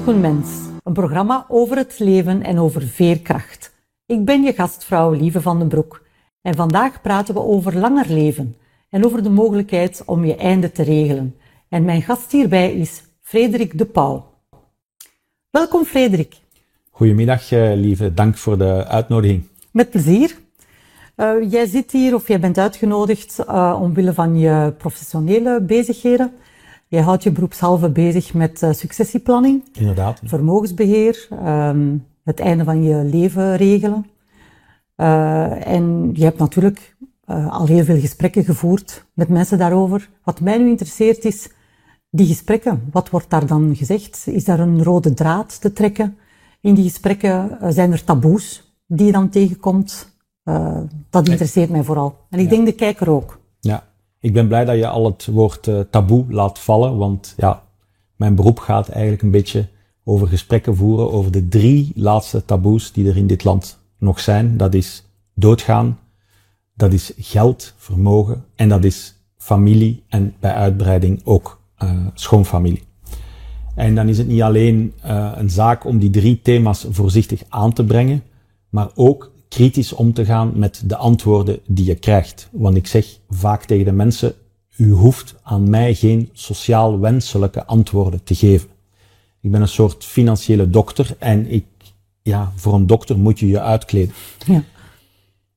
zoek een mens. Een programma over het leven en over veerkracht. Ik ben je gastvrouw Lieve van den Broek. En vandaag praten we over langer leven en over de mogelijkheid om je einde te regelen. En mijn gast hierbij is Frederik de Pauw. Welkom Frederik. Goedemiddag eh, Lieve, dank voor de uitnodiging. Met plezier. Uh, jij zit hier of jij bent uitgenodigd uh, omwille van je professionele bezigheden. Jij houdt je beroepshalve bezig met uh, successieplanning. Inderdaad. Vermogensbeheer, um, het einde van je leven regelen. en je hebt natuurlijk al heel veel gesprekken gevoerd met mensen daarover. Wat mij nu interesseert is die gesprekken. Wat wordt daar dan gezegd? Is daar een rode draad te trekken? In die gesprekken zijn er taboes die je dan tegenkomt? Dat interesseert mij vooral. En ik ja. denk de kijker ook. Ja, ik ben blij dat je al het woord uh, taboe laat vallen, want ja, mijn beroep gaat eigenlijk een beetje over gesprekken voeren over de drie laatste taboes die er in dit land nog zijn. Dat is doodgaan, dat is geld, vermogen en dat is familie en bij uitbreiding ook uh, schoonfamilie. En dan is het niet alleen uh, een zaak om die drie thema's voorzichtig aan te brengen, maar ook kritisch om te gaan met de antwoorden die je krijgt. Want ik zeg vaak tegen de mensen, u hoeft aan mij geen sociaal wenselijke antwoorden te geven. Ik ben een soort financiële dokter en ik, ja, voor een dokter moet je je uitkleden. Ja.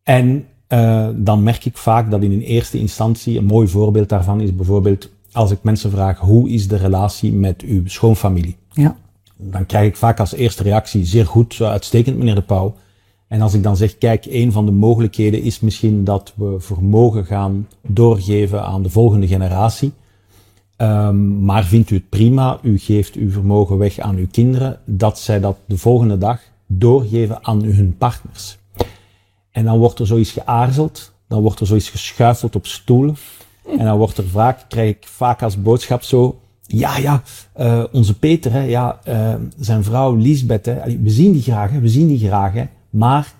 En uh, dan merk ik vaak dat in een eerste instantie, een mooi voorbeeld daarvan is bijvoorbeeld als ik mensen vraag, hoe is de relatie met uw schoonfamilie? Ja. Dan krijg ik vaak als eerste reactie, zeer goed, uitstekend meneer de Pauw. En als ik dan zeg, kijk, een van de mogelijkheden is misschien dat we vermogen gaan doorgeven aan de volgende generatie. Um, maar vindt u het prima, u geeft uw vermogen weg aan uw kinderen, dat zij dat de volgende dag doorgeven aan hun partners. En dan wordt er zoiets geaarzeld, dan wordt er zoiets geschuifeld op stoelen. En dan wordt er vaak, krijg ik vaak als boodschap zo, ja, ja, uh, onze Peter, hè, ja, uh, zijn vrouw Liesbeth, hè, we zien die graag, we zien die graag, hè, maar,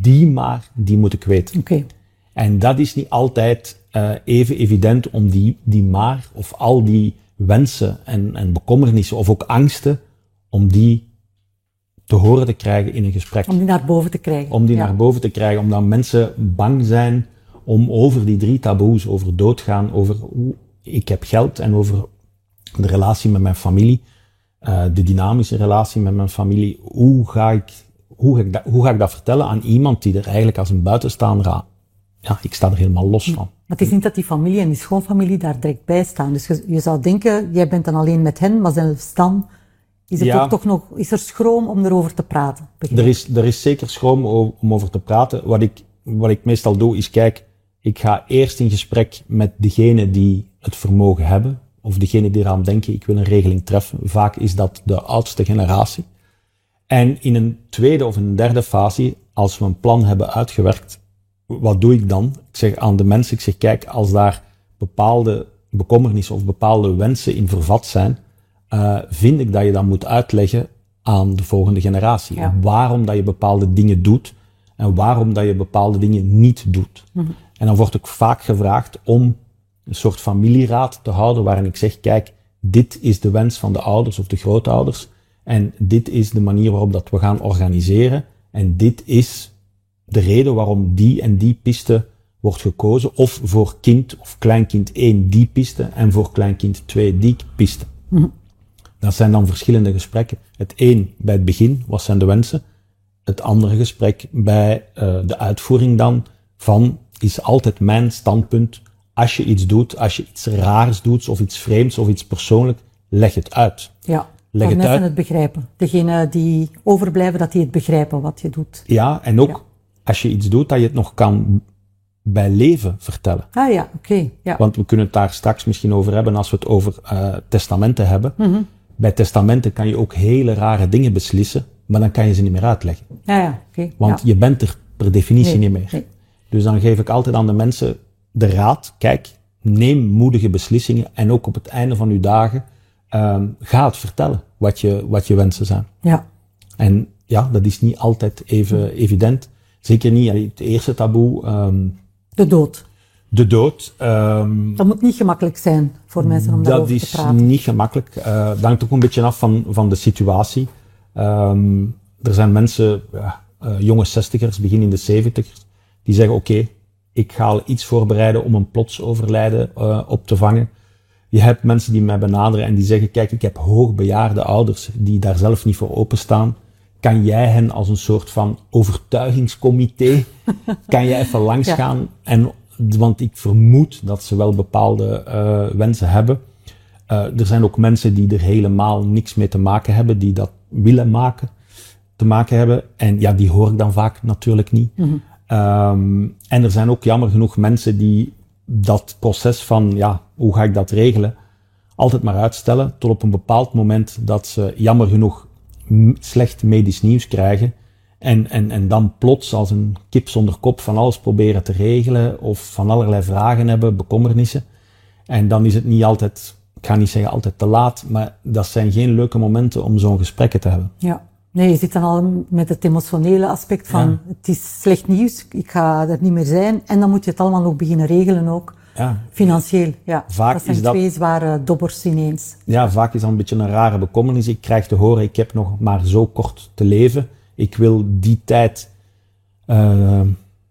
die maar, die moet ik weten. Okay. En dat is niet altijd uh, even evident om die, die maar, of al die wensen en, en bekommernissen, of ook angsten, om die te horen te krijgen in een gesprek. Om die naar boven te krijgen. Om die ja. naar boven te krijgen, omdat mensen bang zijn om over die drie taboes, over doodgaan, over hoe ik heb geld en over de relatie met mijn familie, uh, de dynamische relatie met mijn familie, hoe ga ik hoe ga, ik dat, hoe ga ik dat vertellen aan iemand die er eigenlijk als een buitenstaander aan... Ja, ik sta er helemaal los van. Maar het is niet dat die familie en die schoonfamilie daar direct bij staan. Dus je, je zou denken, jij bent dan alleen met hen, maar zelfs dan is, het ja. toch nog, is er schroom om erover te praten. Er is, er is zeker schroom om over te praten. Wat ik, wat ik meestal doe, is kijk, ik ga eerst in gesprek met degene die het vermogen hebben, of degene die eraan denken, ik wil een regeling treffen. Vaak is dat de oudste generatie. En in een tweede of een derde fase, als we een plan hebben uitgewerkt, wat doe ik dan? Ik zeg aan de mensen, ik zeg, kijk, als daar bepaalde bekommernissen of bepaalde wensen in vervat zijn, uh, vind ik dat je dat moet uitleggen aan de volgende generatie. Ja. Waarom dat je bepaalde dingen doet en waarom dat je bepaalde dingen niet doet. Mm -hmm. En dan word ik vaak gevraagd om een soort familieraad te houden waarin ik zeg, kijk, dit is de wens van de ouders of de grootouders. En dit is de manier waarop dat we gaan organiseren. En dit is de reden waarom die en die piste wordt gekozen. Of voor kind of kleinkind 1 die piste en voor kleinkind 2 die piste. Dat zijn dan verschillende gesprekken. Het een bij het begin, wat zijn de wensen? Het andere gesprek bij uh, de uitvoering dan van is altijd mijn standpunt. Als je iets doet, als je iets raars doet of iets vreemds of iets persoonlijk, leg het uit. Ja. Leg het uit. het begrijpen. Degene die overblijven, dat die het begrijpen wat je doet. Ja, en ook ja. als je iets doet, dat je het nog kan bij leven vertellen. Ah ja, oké. Okay, ja. Want we kunnen het daar straks misschien over hebben als we het over uh, testamenten hebben. Mm -hmm. Bij testamenten kan je ook hele rare dingen beslissen, maar dan kan je ze niet meer uitleggen. Ja, ja, oké. Want ja. je bent er per definitie nee, niet meer. Nee. Dus dan geef ik altijd aan de mensen de raad, kijk, neem moedige beslissingen en ook op het einde van uw dagen um, ga het vertellen wat je, wat je wensen zijn. Ja. En ja, dat is niet altijd even evident. Zeker niet het eerste taboe. Um, de dood. De dood. Um, dat moet niet gemakkelijk zijn voor mensen om daarover te praten. Dat is niet gemakkelijk. Uh, dat hangt ook een beetje af van, van de situatie. Er zijn mensen, ja, uh, jonge zestigers, begin in de zeventigers, die zeggen oké, ik ga iets voorbereiden om een plots overlijden uh, op te vangen. Je hebt mensen die mij benaderen en die zeggen, kijk, ik heb hoogbejaarde ouders die daar zelf niet voor openstaan. Kan jij hen als een soort van overtuigingscomité, kan jij even langsgaan? Ja. En, want ik vermoed dat ze wel bepaalde uh, wensen hebben. Uh, er zijn ook mensen die er helemaal niks mee te maken hebben, die dat willen maken, te maken hebben. En ja, die hoor ik dan vaak natuurlijk niet. Mm -hmm. um, en er zijn ook jammer genoeg mensen die dat proces van, ja, hoe ga ik dat regelen, altijd maar uitstellen tot op een bepaald moment dat ze jammer genoeg slecht medisch nieuws krijgen en, en, en dan plots als een kip zonder kop van alles proberen te regelen of van allerlei vragen hebben, bekommernissen. En dan is het niet altijd, ik ga niet zeggen altijd te laat, maar dat zijn geen leuke momenten om zo'n gesprekken te hebben. Ja. Nee, je zit dan al met het emotionele aspect van ja. het is slecht nieuws, ik ga er niet meer zijn. En dan moet je het allemaal nog beginnen regelen ook. Ja. Financieel, ja. Vaak dat zijn is twee dat, zware dobbers ineens. Ja, vaak is dat een beetje een rare bekommernis. Ik krijg te horen, ik heb nog maar zo kort te leven. Ik wil die tijd uh,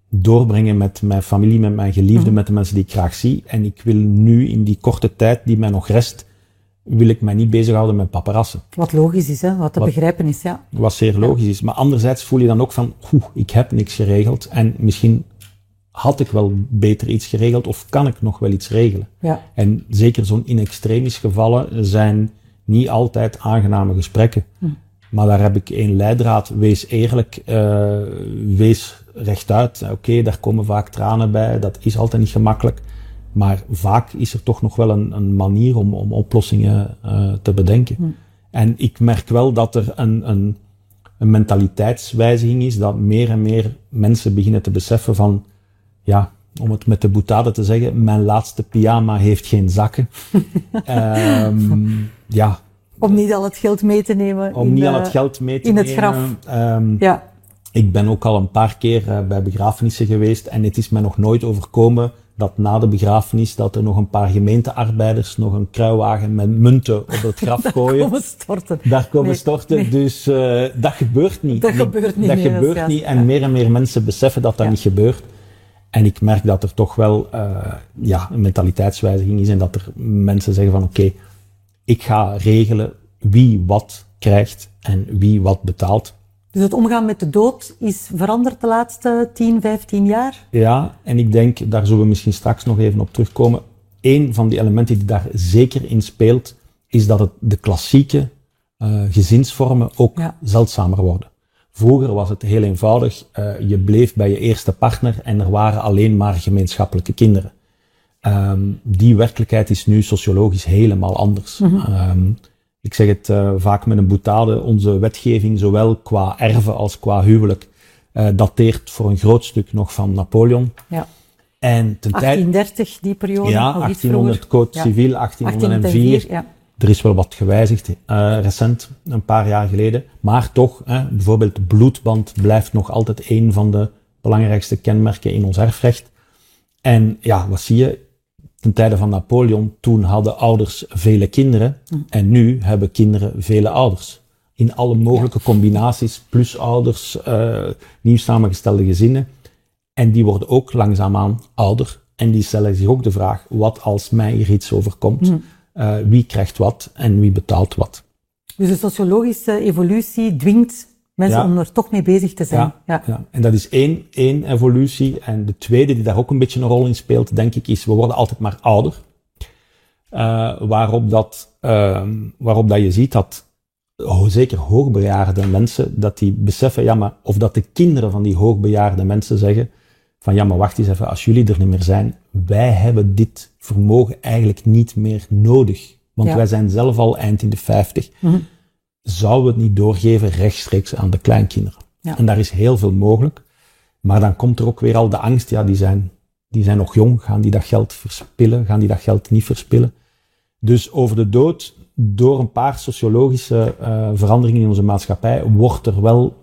doorbrengen met mijn familie, met mijn geliefden, mm. met de mensen die ik graag zie. En ik wil nu in die korte tijd die mij nog rest, wil ik mij niet bezighouden met paparassen. Wat logisch is, hè? wat te wat, begrijpen is, ja. Wat zeer logisch ja. is. Maar anderzijds voel je dan ook van, oeh, ik heb niks geregeld en misschien had ik wel beter iets geregeld of kan ik nog wel iets regelen? Ja. En zeker zo'n in extremis gevallen zijn niet altijd aangename gesprekken. Hm. Maar daar heb ik één leidraad. Wees eerlijk, uh, wees rechtuit. Oké, okay, daar komen vaak tranen bij. Dat is altijd niet gemakkelijk. Maar vaak is er toch nog wel een, een manier om, om oplossingen uh, te bedenken. Hm. En ik merk wel dat er een, een, een mentaliteitswijziging is, dat meer en meer mensen beginnen te beseffen van, ja, om het met de boutade te zeggen, mijn laatste pyjama heeft geen zakken. um, ja. Om niet al het geld mee te nemen. Om in, niet al het geld mee te in nemen. In het graf. Um, ja. Ik ben ook al een paar keer uh, bij begrafenissen geweest en het is mij nog nooit overkomen dat na de begrafenis dat er nog een paar gemeentearbeiders nog een kruiwagen met munten op het graf Daar gooien. Daar komen storten. Daar komen nee, storten. Nee. Dus uh, dat gebeurt niet. Dat gebeurt niet. Dat gebeurt niet. En meer en meer mensen beseffen dat dat ja. niet gebeurt. En ik merk dat er toch wel uh, ja, een mentaliteitswijziging is en dat er mensen zeggen van oké, okay, ik ga regelen wie wat krijgt en wie wat betaalt. Dus het omgaan met de dood is veranderd de laatste 10, 15 jaar? Ja, en ik denk, daar zullen we misschien straks nog even op terugkomen. Een van die elementen die daar zeker in speelt, is dat het de klassieke uh, gezinsvormen ook ja. zeldzamer worden. Vroeger was het heel eenvoudig. Uh, je bleef bij je eerste partner en er waren alleen maar gemeenschappelijke kinderen. Um, die werkelijkheid is nu sociologisch helemaal anders. Mm -hmm. um, ik zeg het uh, vaak met een boutade, onze wetgeving, zowel qua erven als qua huwelijk, uh, dateert voor een groot stuk nog van Napoleon. Ja. En ten 1830, die periode. Ja, 1800 code ja. civiel, 1804. 1804 ja. Er is wel wat gewijzigd, uh, recent, een paar jaar geleden. Maar toch, bijvoorbeeld bloedband blijft nog altijd een van de belangrijkste kenmerken in ons erfrecht. En ja, wat zie je? Ten tijde van Napoleon, toen hadden ouders vele kinderen. Mm. En nu hebben kinderen vele ouders. In alle mogelijke ja. combinaties, plus ouders, uh, nieuw samengestelde gezinnen. En die worden ook langzaamaan ouder. En die stellen zich ook de vraag, wat als mij hier iets overkomt? Mm. Uh, wie krijgt wat en wie betaalt wat. Dus de sociologische evolutie dwingt mensen ja. om er toch mee bezig te zijn. Ja, ja. ja. en dat is één, één evolutie. En de tweede, die daar ook een beetje een rol in speelt, denk ik, is we worden altijd maar ouder. Uh, waarop, dat, uh, waarop dat je ziet dat oh, zeker hoogbejaarde mensen, dat die beseffen, ja, maar, of dat de kinderen van die hoogbejaarde mensen zeggen, van ja, maar wacht eens even, als jullie er niet meer zijn, wij hebben dit vermogen eigenlijk niet meer nodig. Want wij zijn zelf al eind in de 50. Mm -hmm. Zouden we het niet doorgeven rechtstreeks aan de kleinkinderen? Ja. En daar is heel veel mogelijk. Maar dan komt er ook weer al de angst, ja, die zijn, die zijn nog jong, gaan die dat geld verspillen, gaan die dat geld niet verspillen? Dus over de dood, door een paar sociologische uh, veranderingen in onze maatschappij, wordt er wel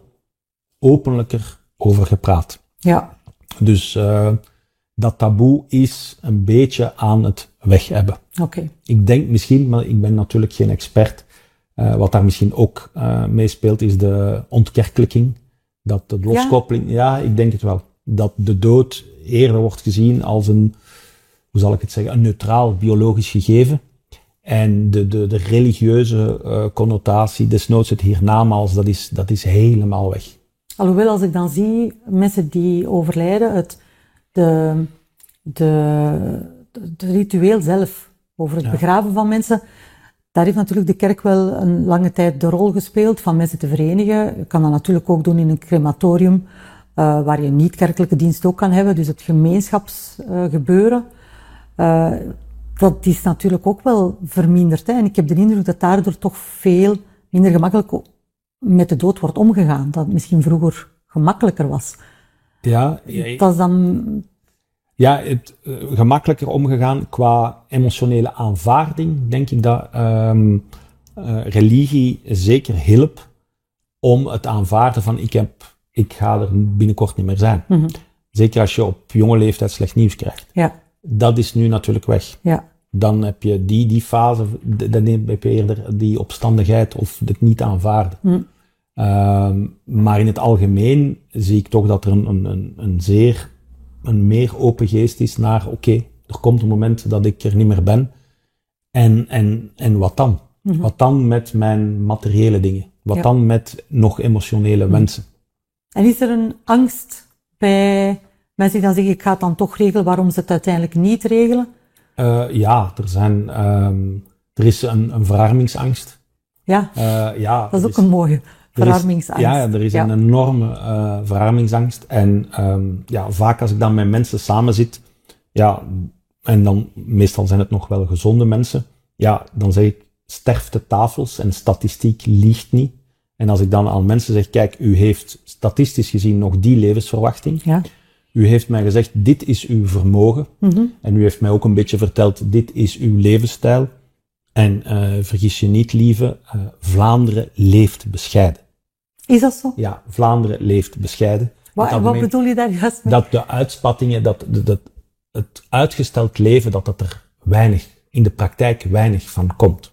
openlijker over gepraat. Ja. Dus uh, dat taboe is een beetje aan het weg hebben. Oké. Ik denk misschien, maar ik ben natuurlijk geen expert, uh, wat daar misschien ook uh, meespeelt, is de ontkerkelijking. Dat de loskoppeling, ja? ja, ik denk het wel. Dat de dood eerder wordt gezien als een, hoe zal ik het zeggen, een neutraal biologisch gegeven. En de, de, de religieuze uh, connotatie, desnoods het hiernamaals, dat is, dat is helemaal weg. Alhoewel, als ik dan zie mensen die overlijden, het, de, de, de ritueel zelf over het begraven van mensen, daar heeft natuurlijk de kerk wel een lange tijd de rol gespeeld van mensen te verenigen. Je kan dat natuurlijk ook doen in een crematorium, uh, waar je niet-kerkelijke dienst ook kan hebben, dus het gemeenschapsgebeuren. Uh, dat is natuurlijk ook wel verminderd. Hè? En ik heb de indruk dat daardoor toch veel minder gemakkelijk met de dood wordt omgegaan. Dat het misschien vroeger gemakkelijker was. Ja, dat is dan. Ja, het, uh, gemakkelijker omgegaan qua emotionele aanvaarding, denk ik dat um, uh, religie zeker hielp om het aanvaarden van ik, heb, ik ga er binnenkort niet meer zijn. Mm -hmm. Zeker als je op jonge leeftijd slecht nieuws krijgt. Ja. Dat is nu natuurlijk weg. Ja. Dan heb je die, die fase, dan heb je eerder die opstandigheid of het niet aanvaarden. Mm. Uh, maar in het algemeen zie ik toch dat er een, een, een zeer, een meer open geest is naar, oké, okay, er komt een moment dat ik er niet meer ben. En, en, en wat dan? Mm -hmm. Wat dan met mijn materiële dingen? Wat ja. dan met nog emotionele mm. wensen? En is er een angst bij mensen die dan zeggen, ik ga het dan toch regelen, waarom ze het uiteindelijk niet regelen? Uh, ja, er, zijn, um, er is een, een verarmingsangst. Ja, uh, ja dat is ook is, een mooie verarmingsangst. Is, ja, er is ja. een enorme uh, verarmingsangst. En um, ja, vaak als ik dan met mensen samen zit, ja, en dan meestal zijn het nog wel gezonde mensen, ja, dan zeg ik, sterfte tafels en statistiek liegt niet. En als ik dan aan mensen zeg, kijk, u heeft statistisch gezien nog die levensverwachting. Ja. U heeft mij gezegd, dit is uw vermogen. Mm -hmm. En u heeft mij ook een beetje verteld, dit is uw levensstijl. En uh, vergis je niet, lieve, uh, Vlaanderen leeft bescheiden. Is dat zo? Ja, Vlaanderen leeft bescheiden. Wat, wat bedoel je daar juist mee? Dat de uitspattingen, dat, dat het uitgesteld leven, dat dat er weinig, in de praktijk weinig van komt.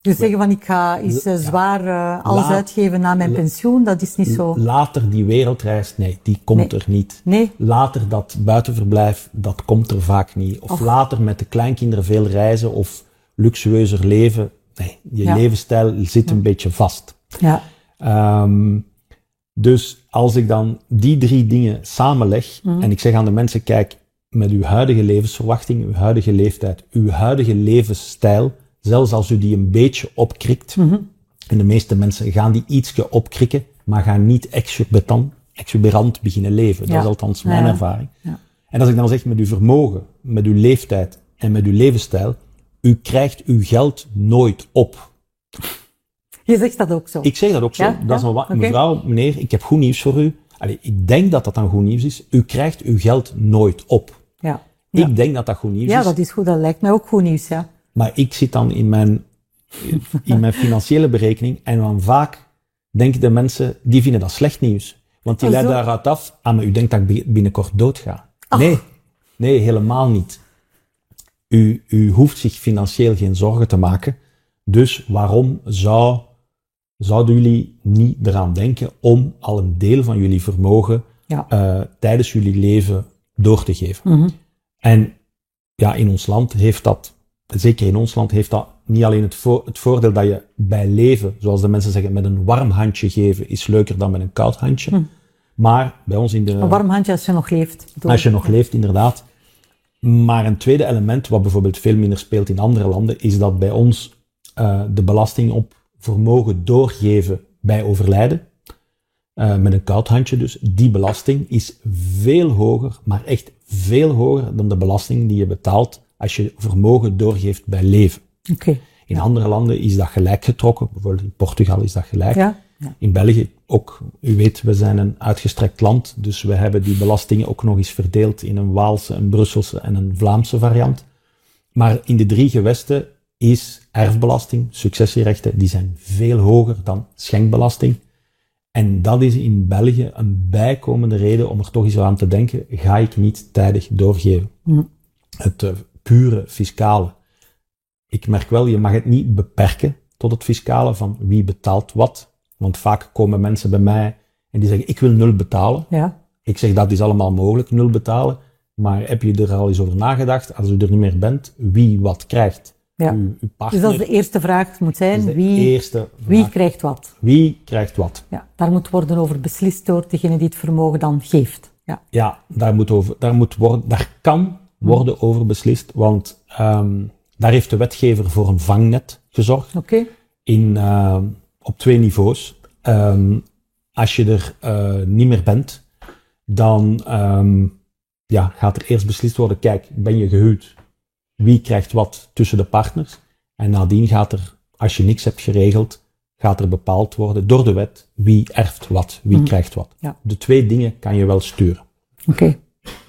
Dus zeggen van ik ga eens uh, zwaar uh, alles Laat, uitgeven na mijn pensioen, dat is niet zo. Later die wereldreis, nee, die komt nee. er niet. Nee. Later dat buitenverblijf, dat komt er vaak niet. Of Och. later met de kleinkinderen veel reizen of luxueuzer leven. Nee, je Ja. levensstijl zit een beetje vast. Ja. Ehm, dus als ik dan die drie dingen samenleg Mhm. en ik zeg aan de mensen, kijk, met uw huidige levensverwachting, uw huidige leeftijd, uw huidige levensstijl, zelfs als u die een beetje opkrikt, Mhm. en de meeste mensen gaan die ietsje opkrikken, maar gaan niet exorbitant, exuberant beginnen leven. Dat is althans mijn Ja. ervaring. Ja. En als ik dan zeg met uw vermogen, met uw leeftijd en met uw levensstijl, u krijgt uw geld nooit op. Je zegt dat ook zo. Ik zeg dat ook zo. Ja? Dat is Ja? wat. Oké. Mevrouw, meneer, ik heb goed nieuws voor u. Allee, ik denk dat dat dan goed nieuws is. U krijgt uw geld nooit op. Ja. Ja. Ik denk dat dat goed nieuws ja, is. dat is goed. Dat lijkt mij ook goed nieuws, ja. Maar ik zit dan in mijn, in mijn financiële berekening en dan vaak denken de mensen, die vinden dat slecht nieuws. Want die Oh, leiden daaruit af, ah, maar u denkt dat ik bi- binnenkort doodga. Ach. Nee, nee, helemaal niet. U, u hoeft zich financieel geen zorgen te maken. Dus waarom zou, zouden jullie niet eraan denken om al een deel van jullie vermogen Ja. eh, tijdens jullie leven door te geven? Mhm. En ja, in ons land heeft dat, zeker in ons land, heeft dat niet alleen het, vo het voordeel dat je bij leven, zoals de mensen zeggen, met een warm handje geven is leuker dan met een koud handje. Hm. Maar bij ons in de, Een warm handje als je nog leeft. als je nog leeft, inderdaad. Maar een tweede element, wat bijvoorbeeld veel minder speelt in andere landen, is dat bij ons eh, de belasting op vermogen doorgeven bij overlijden, eh, met een koud handje dus, die belasting is veel hoger, maar echt veel hoger dan de belasting die je betaalt als je vermogen doorgeeft bij leven. Oké. In Ja. andere landen is dat gelijk getrokken, bijvoorbeeld in Portugal is dat gelijk. Ja. ja. In België ook, u weet, we zijn een uitgestrekt land, dus we hebben die belastingen ook nog eens verdeeld in een Waalse, een Brusselse en een Vlaamse variant. Maar in de drie gewesten is erfbelasting, successierechten, die zijn veel hoger dan schenkbelasting. En dat is in België een bijkomende reden om er toch eens aan te denken, ga ik niet tijdig doorgeven. Mm. Het uh, pure fiscale. Ik merk wel, je mag het niet beperken tot het fiscale van wie betaalt wat. Want vaak komen mensen bij mij en die zeggen, ik wil nul betalen. Ja. Ik zeg, dat is allemaal mogelijk, nul betalen. Maar heb je er al eens over nagedacht, als u er niet meer bent, wie wat krijgt? Ja. Uw, uw partner. Dus dat is de eerste vraag moet zijn, wie, wie krijgt wat? Wie krijgt wat? Ja, daar moet worden over beslist door degene die het vermogen dan geeft. Ja, Ja, daar moet, over, daar moet worden, daar kan worden over beslist, want ehm, daar heeft de wetgever voor een vangnet gezorgd. oké. in, uh, op twee niveaus. Um, als je er uh, niet meer bent, dan um, ja, gaat er eerst beslist worden, kijk, ben je gehuwd? Wie krijgt wat tussen de partners? En nadien gaat er, als je niks hebt geregeld, gaat er bepaald worden door de wet wie erft wat, wie krijgt wat. Ja. De twee dingen kan je wel sturen. Oké.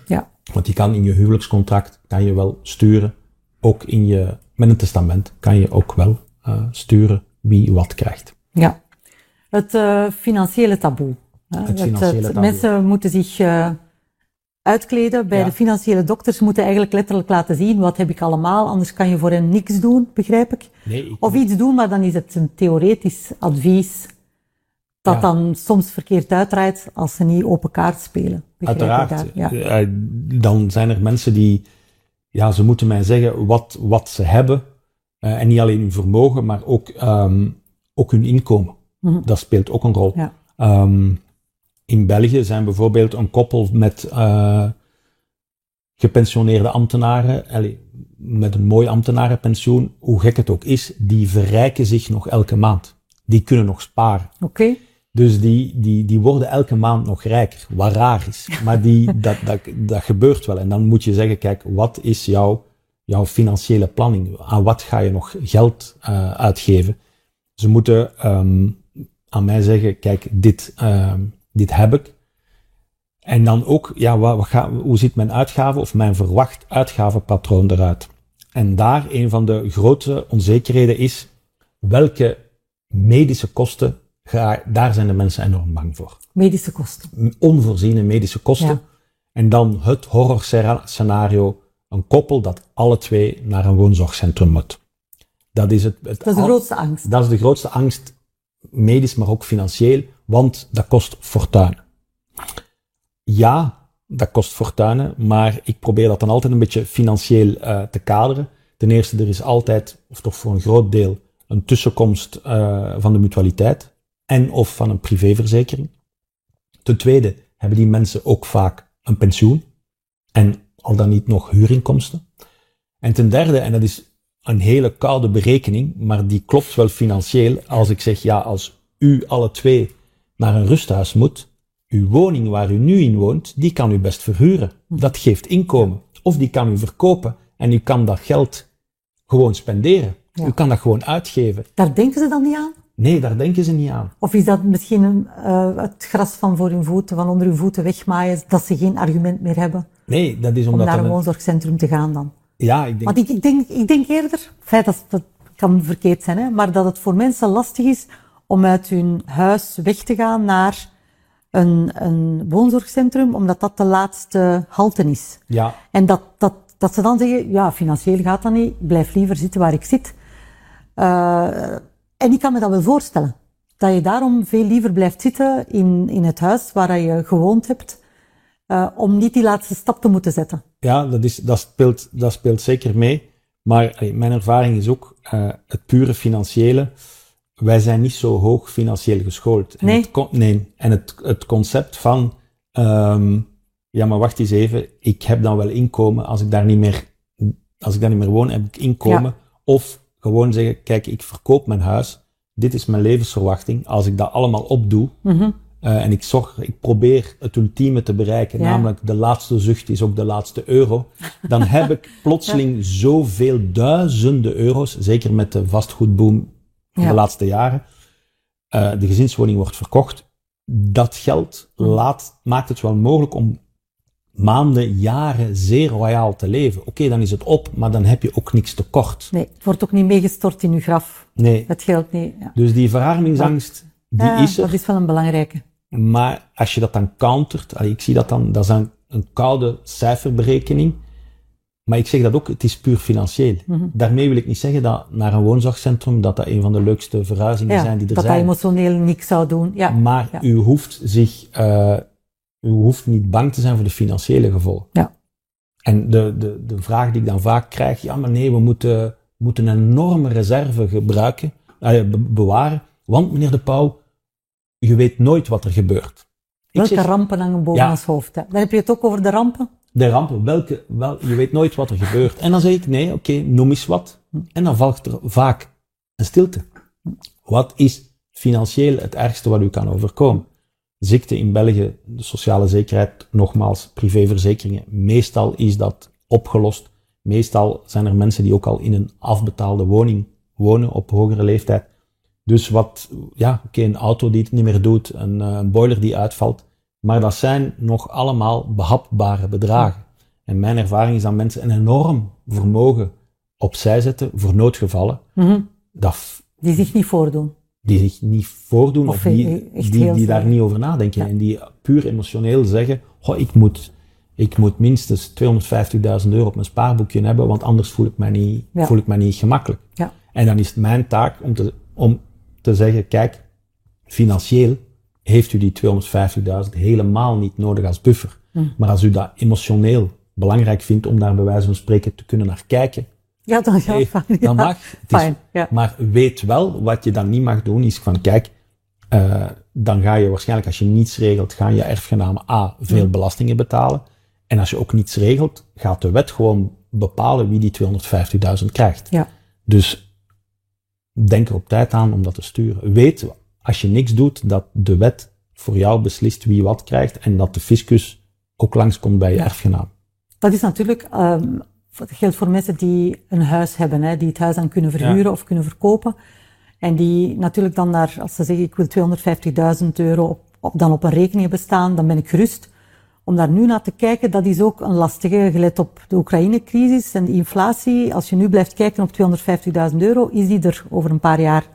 Ja, Want je kan in je huwelijkscontract, kan je wel sturen, ook in je, met een testament, kan je ook wel uh, sturen wie wat krijgt. ja. Het uh, financiële taboe. hè. Het financiële taboe. Mensen moeten zich uh, uitkleden. Bij Ja. de financiële dokters moeten eigenlijk letterlijk laten zien wat heb ik allemaal, anders kan je voor hen niks doen, begrijp ik. Nee, ik, Of iets doen, maar dan is het een theoretisch advies dat Ja. dan soms verkeerd uitdraait als ze niet open kaart spelen. Uiteraard. Ja. eh, dan zijn er mensen die, ja, ze moeten mij zeggen wat, wat ze hebben. eh, en niet alleen hun vermogen, maar ook, ehm, ook hun inkomen. Mhm. Dat speelt ook een rol. Ja. Ehm, in België zijn bijvoorbeeld een koppel met eh, gepensioneerde ambtenaren, allee, met een mooi ambtenarenpensioen, hoe gek het ook is, die verrijken zich nog elke maand. Die kunnen nog sparen. Oké. Dus die, die, die worden elke maand nog rijker, wat raar is. Maar die, dat, dat, dat gebeurt wel. En dan moet je zeggen, kijk, wat is jouw, jouw financiële planning? Aan wat ga je nog geld uh, uitgeven? Ze moeten um, aan mij zeggen, kijk, dit, um, dit heb ik. En dan ook, ja, wat, wat ga, hoe ziet mijn uitgave of mijn verwacht uitgavenpatroon eruit? En daar een van de grote onzekerheden is, welke medische kosten Ga, daar zijn de mensen enorm bang voor. Medische kosten. Onvoorziene medische kosten. Ja. En dan het horrorscenario, een koppel dat alle twee naar een woonzorgcentrum moet. Dat is, het, het Dat is de grootste angst. dat is de grootste angst, medisch, maar ook financieel, want dat kost fortuin. Ja, dat kost fortuinen, maar ik probeer dat dan altijd een beetje financieel uh, te kaderen. Ten eerste, er is altijd, of toch voor een groot deel, een tussenkomst uh, van de mutualiteit en of van een privéverzekering. Ten tweede hebben die mensen ook vaak een pensioen en al dan niet nog huurinkomsten. En ten derde, en dat is een hele koude berekening, maar die klopt wel financieel, als ik zeg, ja, als u alle twee naar een rusthuis moet, uw woning waar u nu in woont, die kan u best verhuren. Dat geeft inkomen. Of die kan u verkopen en u kan dat geld gewoon spenderen. Ja. U kan dat gewoon uitgeven. Daar denken ze dan niet aan? Nee, daar denken ze niet aan. Of is dat misschien een, uh, het gras van voor hun voeten, van onder hun voeten wegmaaien, dat ze geen argument meer hebben Nee, dat is om omdat... naar dat een woonzorgcentrum te gaan dan? Ja, ik denk... Want ik, ik, denk, ik denk eerder, feit dat, dat kan verkeerd zijn, hè, maar dat het voor mensen lastig is om uit hun huis weg te gaan naar een, een woonzorgcentrum, omdat dat de laatste halte is. Ja, En dat, dat, dat ze dan zeggen, ja, financieel gaat dat niet, ik blijf liever zitten waar ik zit. Uh, en ik kan me dat wel voorstellen. Dat je daarom veel liever blijft zitten in, in het huis waar je gewoond hebt, uh, om niet die laatste stap te moeten zetten. Ja, dat, is, dat, speelt, dat speelt zeker mee. Maar allee, mijn ervaring is ook uh, het pure financiële. Wij zijn niet zo hoog financieel geschoold. En Nee. Het, nee. En het, het concept van, um, ja, maar wacht eens even, ik heb dan wel inkomen als ik daar niet meer, als ik daar niet meer woon, heb ik inkomen. Ja. Of gewoon zeggen, kijk, ik verkoop mijn huis. Dit is mijn levensverwachting. Als ik dat allemaal opdoe, Mm -hmm. uh, en ik zorg, ik probeer het ultieme te bereiken, Ja. namelijk de laatste zucht is ook de laatste euro, dan heb ik plotseling zoveel duizenden euro's, zeker met de vastgoedboom van Ja. de laatste jaren, uh, de gezinswoning wordt verkocht. Dat geld laat, maakt het wel mogelijk om maanden, jaren zeer royaal te leven. Oké, dan is het op, maar dan heb je ook niks tekort. Nee, het wordt ook niet meegestort in uw graf. Nee. Het geld niet. Ja. Dus die verarmingsangst, Die Ja, is er. dat is wel een belangrijke. Maar als je dat dan countert, ik zie dat dan, dat is dan een koude cijferberekening. Maar ik zeg dat ook, het is puur financieel. Mhm. Daarmee wil ik niet zeggen dat naar een woonzorgcentrum, dat dat een van de leukste verhuizingen Ja, zijn die er dat dat zijn. emotioneel niks zou doen. Ja, Maar ja. u hoeft zich, eh, u hoeft niet bang te zijn voor de financiële gevolgen. Ja. En de, de, de vraag die ik dan vaak krijg, ja maar nee, we moeten, moeten een enorme reserve gebruiken, eh, be- bewaren, want meneer De Pauw, je weet nooit wat er gebeurt. Welke zeg, rampen hangen boven Ja. ons hoofd? Hè? Dan heb je het ook over de rampen. De rampen, welke, wel, je weet nooit wat er gebeurt. En dan zeg ik, nee, oké, noem eens wat. En dan volgt er vaak een stilte. Wat is financieel het ergste wat u kan overkomen? Ziekte in België, de sociale zekerheid, nogmaals, privéverzekeringen. Meestal is dat opgelost. Meestal zijn er mensen die ook al in een afbetaalde woning wonen op hogere leeftijd. Dus wat, ja, oké, een auto die het niet meer doet, een, eh, een boiler die uitvalt. Maar dat zijn nog allemaal behapbare bedragen. En mijn ervaring is dat mensen een enorm vermogen opzij zetten voor noodgevallen. Mhm. Dat Die zich niet voordoen. die zich niet voordoen of, Of die, echt die, daar niet over nadenken. Ja. En die puur emotioneel zeggen, goh, ik moet, ik moet minstens 250.000 euro op mijn spaarboekje hebben, want anders voel ik mij niet, Ja. voel ik mij niet gemakkelijk. Ja. En dan is het mijn taak om te, om te zeggen, kijk, financieel heeft u die 250.000 helemaal niet nodig als buffer. Hm. Maar als u dat emotioneel belangrijk vindt om daar bij wijze van spreken te kunnen naar kijken, Ja, dan, ja, hey, fijn, dan ja. mag. Het is- ja. Maar weet wel, wat je dan niet mag doen, is van kijk, eh, dan ga je waarschijnlijk als je niets regelt, gaan je erfgenamen A, veel Mm. belastingen betalen. En als je ook niets regelt, gaat de wet gewoon bepalen wie die 250.000 krijgt. Ja. Dus denk er op tijd aan om dat te sturen. Weet, als je niks doet, dat de wet voor jou beslist wie wat krijgt en dat de fiscus ook langskomt bij je erfgenaam. Dat is natuurlijk, um, dat geldt voor mensen die een huis hebben, hè, die het huis dan kunnen verhuren of kunnen verkopen. En die natuurlijk dan daar, als ze zeggen ik wil 250.000 euro op, op, dan op een rekening hebben staan, dan ben ik gerust. Om daar nu naar te kijken, dat is ook een lastige, gelet op de Oekraïne-crisis en de inflatie. Als je nu blijft kijken op 250.000 euro, is die er over een paar jaar,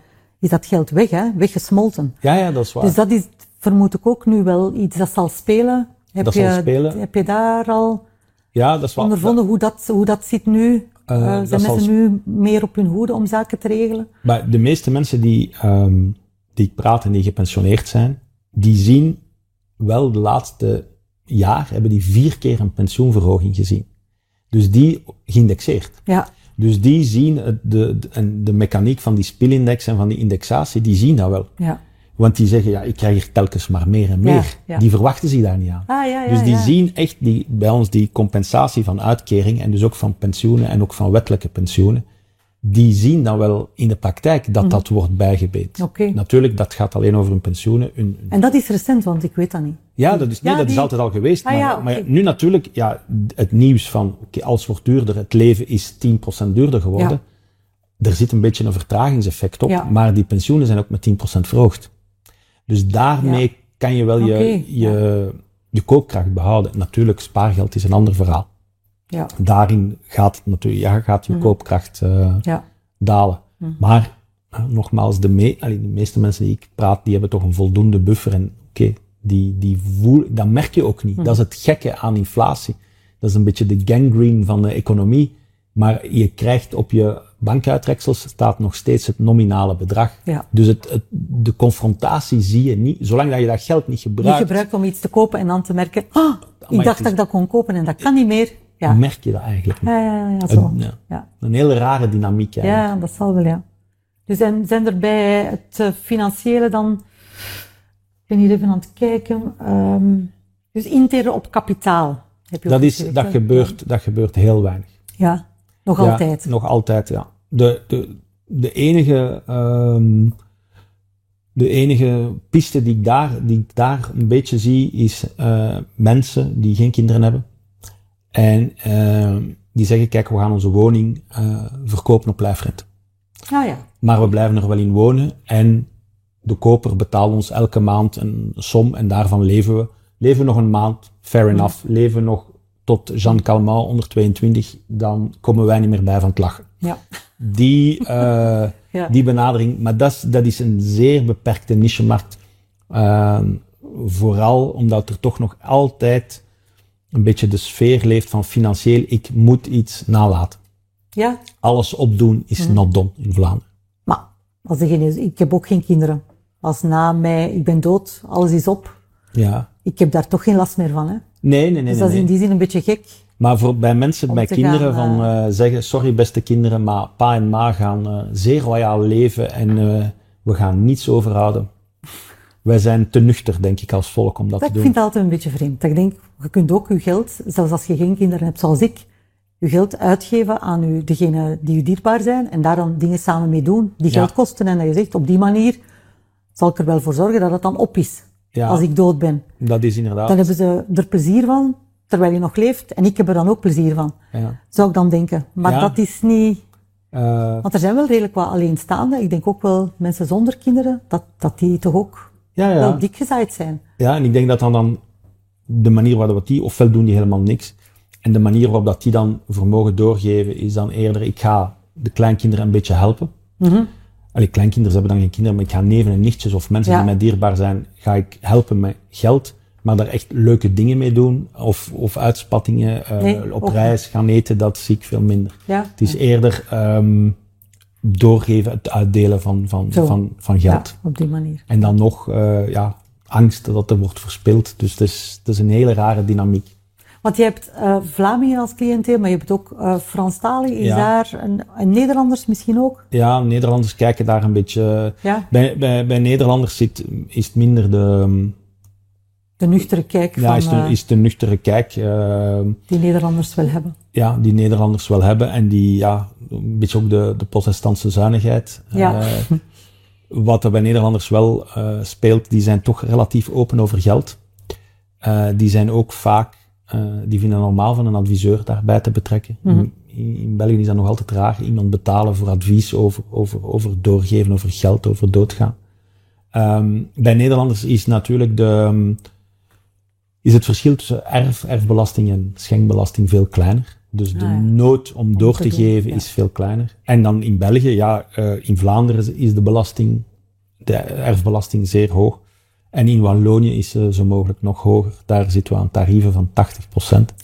is dat geld weg, hè, weggesmolten. Ja, ja, dat is waar. Dus dat is, vermoed ik ook nu wel iets dat zal spelen. Heb Dat je, zal spelen. Heb je daar al ja, dat is waar. ondervonden hoe dat, hoe dat zit nu? Uh, dat zijn zal mensen nu meer op hun hoede om zaken te regelen? Maar de meeste mensen die, um, die ik praat en die gepensioneerd zijn, die zien wel de laatste jaar, hebben die vier keer een pensioenverhoging gezien. Dus die geïndexeerd. Ja, Dus die zien het, de, de, en de mechaniek van die spielindex en van die indexatie, die zien dat wel. ja. Want die zeggen, ja, ik krijg er telkens maar meer en meer. ja. Die verwachten zich daar niet aan. Ah, ja, dus die zien echt die, bij ons die compensatie van uitkering en dus ook van pensioenen en ook van wettelijke pensioenen. Die zien dan wel in de praktijk dat dat wordt bijgebeend. Mhm. Oké. Natuurlijk, dat gaat alleen over hun pensioenen. Hun, hun- En dat is recent, want ik weet dat niet. ja, dat is, nee, Ja, dat is altijd al geweest. Ah, maar, ja, oké. maar nu natuurlijk, ja, het nieuws van, oké, alles wordt duurder, het leven is 10% duurder geworden. Ja. Er zit een beetje een vertragingseffect op, Ja. maar die pensioenen zijn ook met 10% verhoogd. Dus daarmee kan je wel je, je, je koopkracht behouden. Natuurlijk, spaargeld is een ander verhaal. Ja, Daarin gaat, het natuurlijk, ja, gaat je koopkracht eh, ja. dalen. Maar eh, nogmaals, de, me allee, de meeste mensen die ik praat, die hebben toch een voldoende buffer. En oké, die, die voel, dat merk je ook niet. Dat is het gekke aan inflatie. Dat is een beetje de gangrene van de economie. Maar je krijgt op je bankuitreksels staat nog steeds het nominale bedrag. Ja. Dus het, het, de confrontatie zie je niet. Zolang dat je dat geld niet gebruikt, gebruikt om iets te kopen en dan te merken, ah, ik dacht dat ik dat kon kopen en dat kan niet meer. Ja, merk je dat eigenlijk niet. ja, ja, ja, zo. Een, ja, een hele rare dynamiek eigenlijk. Ja, dat zal wel, ja. Dus en zijn er bij het eh, financiële dan, ik ben hier even aan het kijken, ehm, dus interen op kapitaal. Heb je Dat, is, gezegd, dat, hè? gebeurt, dat gebeurt heel weinig. Ja, nog Ja, altijd. Nog altijd, ja. De, de, de enige, ehm, de enige piste die ik, daar, die ik daar een beetje zie, is eh, mensen die geen kinderen hebben. En ehm, die zeggen, kijk, we gaan onze woning eh, verkopen op lijfrente. Nou ja, Maar we blijven er wel in wonen en de koper betaalt ons elke maand een som en daarvan leven we. Leven we nog een maand, fair enough. Leven we nog tot Jean Calment onder 22, dan komen wij niet meer bij van het lachen. ja. Die, Ja. Die benadering, maar dat is, dat is een zeer beperkte nichemarkt. Ehm, vooral omdat er toch nog altijd een beetje de sfeer leeft van financieel, ik moet iets nalaten. ja, Alles opdoen is Mhm. not done in Vlaanderen. maar als degene, ik heb ook geen kinderen. Als na mij, ik ben dood, alles is op. Ja. Ik heb daar toch geen last meer van. Hè? Nee, nee, nee. Dus nee, dat is in die zin een beetje gek. Maar voor, bij mensen, bij kinderen, gaan, van eh, zeggen, sorry beste kinderen, maar pa en ma gaan eh, zeer royaal leven en eh, we gaan niets overhouden. Wij zijn te nuchter, denk ik, als volk om dat, Dat te ik doen. vind het altijd een beetje vreemd. Dat ik denk, je kunt ook je geld, zelfs als je geen kinderen hebt zoals ik, je geld uitgeven aan u, degene die u dierbaar zijn en daar dan dingen samen mee doen die Ja. geld kosten. En dat je zegt, op die manier zal ik er wel voor zorgen dat het dan op is. Ja. Als ik dood ben. Dat is inderdaad. Dan hebben ze er plezier van, terwijl je nog leeft. En ik heb er dan ook plezier van. ja. Zou ik dan denken. Maar dat is niet... Eh, Want er zijn wel redelijk wat alleenstaanden. Ik denk ook wel mensen zonder kinderen, dat, dat die toch ook ja, ja. wel dik gezaaid zijn. Ja, en ik denk dat dan, dan de manier waarop die, ofwel doen die helemaal niks, en de manier waarop dat die dan vermogen doorgeven, is dan eerder, ik ga de kleinkinderen een beetje helpen. Mhm. Allee, kleinkinderen hebben dan geen kinderen, maar ik ga neven en nichtjes of mensen Ja. die mij dierbaar zijn, ga ik helpen met geld, maar daar echt leuke dingen mee doen, of, of uitspattingen, eh, Nee, op reis gaan eten, dat zie ik veel minder. Ja. Het is eerder ehm, doorgeven, het uitdelen van, van, Zo. van, van geld. Ja, op die manier. En dan nog, eh, ja, angst dat er wordt verspild. Dus het is, het is een hele rare dynamiek. Want je hebt eh Vlamingen als cliënteel, maar je hebt ook eh Franstalig. Is Ja. daar een, en Nederlanders misschien ook? Ja, Nederlanders kijken daar een beetje... Ja. Bij, bij, bij Nederlanders zit, is het minder de... De nuchtere kijk Ja, van is de, eh, is de nuchtere kijk. eh, die Nederlanders wel hebben. ja, die Nederlanders wel hebben. En die, ja, een beetje ook de, de protestantse zuinigheid. Ja. Wat er bij Nederlanders wel eh, speelt, die zijn toch relatief open over geld. Eh, die zijn ook vaak, eh, die vinden het normaal van een adviseur daarbij te betrekken. in, in België is dat nog altijd raar. Iemand betalen voor advies over, over, over doorgeven, over geld, over doodgaan. Ehm, bij Nederlanders is natuurlijk de, ehm, is het verschil tussen erf, erfbelasting en schenkbelasting veel kleiner. Dus de Ah, ja. nood om door te te, doen, geven ja. is veel kleiner. En dan in België, ja, eh, in Vlaanderen is de belasting, de erfbelasting zeer hoog. En in Wallonië is ze zo mogelijk nog hoger. Daar zitten we aan tarieven van 80%.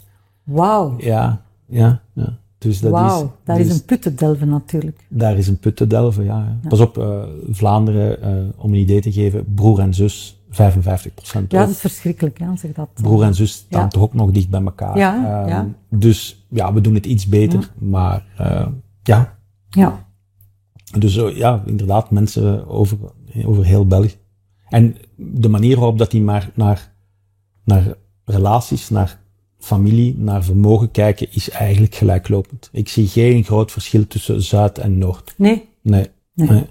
Wauw. Ja, ja, ja. Dus dat Wauw. is, Daar dus is een put te delven natuurlijk. daar is een put te delven, ja. ja. Pas op, eh, Vlaanderen, eh, om een idee te geven, broer en zus, 55% Ja, ook. dat is verschrikkelijk, hè, als ik dat... Broer en zus staan Ja. toch ook nog dicht bij elkaar. Ja, Ehm, ja. Dus ja, we doen het iets beter, maar eh, ja. Ja. Dus eh, ja, inderdaad, mensen over, over heel België. En de manier waarop dat die maar naar, naar relaties, naar familie, naar vermogen kijken, is eigenlijk gelijklopend. Ik zie geen groot verschil tussen Zuid en Noord. Nee? Nee. Nee. nee.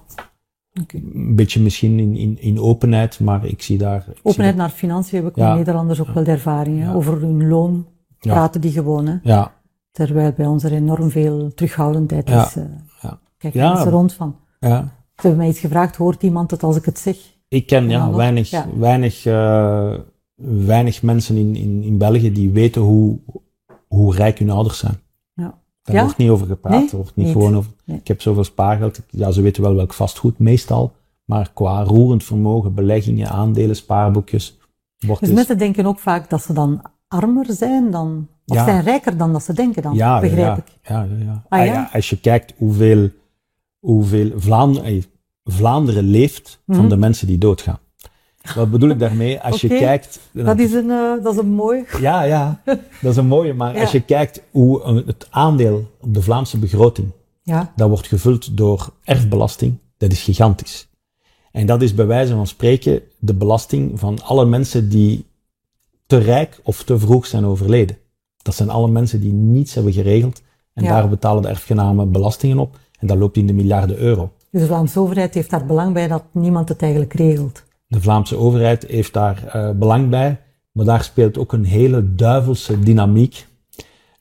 Een beetje misschien in, in, in openheid, maar ik zie daar... ik zie Openheid naar financiën heb ik Ja. Nederlanders ook wel de ervaring. Ja. Over hun loon praten die gewoon. Hè. Ja, Terwijl bij ons er enorm veel terughoudendheid is. eh. Kijk Ja. mensen rond van. ja. Ze hebben mij iets gevraagd, hoort iemand het als ik het zeg? Ik ken En ja, weinig, ja. weinig, eh, weinig mensen in, in, in België die weten hoe, hoe rijk hun ouders zijn. Daar Ja? wordt niet over gepraat. Nee, er wordt niet, niet. gewoon over. Nee. Ik heb zoveel spaargeld. Ja, ze weten wel welk vastgoed, meestal. Maar qua roerend vermogen, beleggingen, aandelen, spaarboekjes. Wordt Dus dus, mensen denken ook vaak dat ze dan armer zijn dan, of Ja. zijn rijker dan dat ze denken dan, ja, begrijp ja, ik. Ja, ja, ja. Ah, Ah, ja? ja, Als je kijkt hoeveel, hoeveel Vlaanderen, eh, Vlaanderen leeft van Mhm. de mensen die doodgaan. Wat bedoel ik daarmee? Als je kijkt... Dat is een, eh, dat is een mooi... Ja, ja, dat is een mooie. Maar Ja. als je kijkt hoe eh, het aandeel op de Vlaamse begroting, Ja, dat wordt gevuld door erfbelasting, dat is gigantisch. En dat is bij wijze van spreken de belasting van alle mensen die te rijk of te vroeg zijn overleden. Dat zijn alle mensen die niets hebben geregeld en Ja. daar betalen de erfgenamen belastingen op. En dat loopt in de miljarden euro. dus de Vlaamse overheid heeft daar belang bij dat niemand het eigenlijk regelt. De Vlaamse overheid heeft daar eh, belang bij, maar daar speelt ook een hele duivelse dynamiek.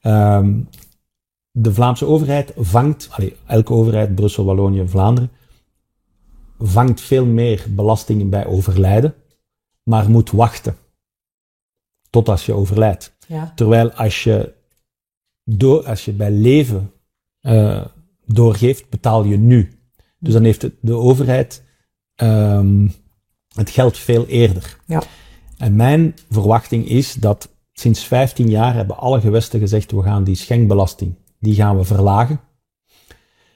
Ehm, de Vlaamse overheid vangt, elke overheid, Brussel, Wallonië, Vlaanderen, vangt veel meer belastingen bij overlijden, maar moet wachten tot als je overlijdt. Ja, Terwijl als je, door, als je bij leven eh, doorgeeft, betaal je nu. Dus dan heeft de overheid um, het geld veel eerder. Ja. En mijn verwachting is dat sinds 15 jaar hebben alle gewesten gezegd, we gaan die schenkbelasting, die gaan we verlagen.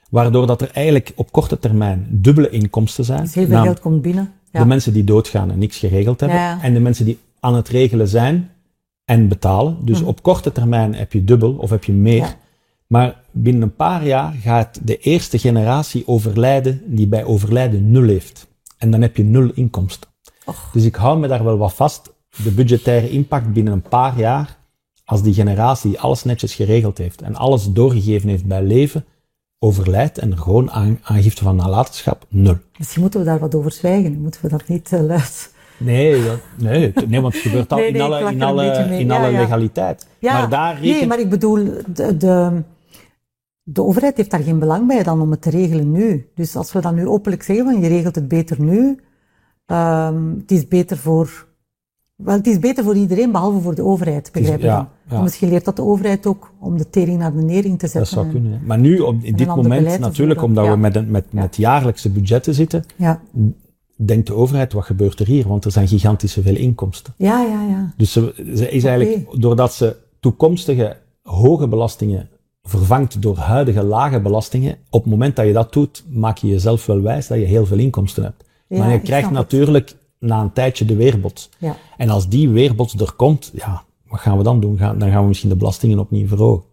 Waardoor dat er eigenlijk op korte termijn dubbele inkomsten zijn. Dus heel veel geld komt binnen. Ja. De mensen die doodgaan en niks geregeld hebben. Ja. En de mensen die aan het regelen zijn en betalen. Dus Mhm. op korte termijn heb je dubbel of heb je meer. Maar binnen een paar jaar gaat de eerste generatie overlijden die bij overlijden nul heeft. En dan heb je nul inkomsten. Och. Dus ik hou me daar wel wat vast. De budgettaire impact binnen een paar jaar, als die generatie alles netjes geregeld heeft en alles doorgegeven heeft bij leven, overlijdt en er gewoon aan, aangifte van nalatenschap, nul. Misschien moeten we daar wat over zwijgen. Moeten we dat niet uh, luid... Nee, dat, nee, nee, want het gebeurt al Nee, in nee, alle, in alle, in Ja, alle ja. legaliteit. Ja, maar daar nee, maar ik bedoel, de, de, de overheid heeft daar geen belang bij dan om het te regelen nu. Dus als we dan nu openlijk zeggen van je regelt het beter nu, um, het is beter voor, wel, het is beter voor iedereen behalve voor de overheid, begrijp je ja, Misschien leert dat de overheid ook om de tering naar de nering te zetten. Dat zou en- kunnen. Maar nu, op, in dit moment, natuurlijk, omdat we met, met, met jaarlijkse budgetten zitten, Ja, denkt de overheid, wat gebeurt er hier? Want er zijn gigantische veel inkomsten. ja, ja. ja. Dus ze, ze is eigenlijk, doordat ze toekomstige hoge belastingen vervangt door huidige lage belastingen, op het moment dat je dat doet, maak je jezelf wel wijs dat je heel veel inkomsten hebt. Ja, maar je krijgt het. natuurlijk na een tijdje de weerbots. ja. En als die weerbots er komt, ja, wat gaan we dan doen? Gaan, dan gaan we misschien de belastingen opnieuw verhogen.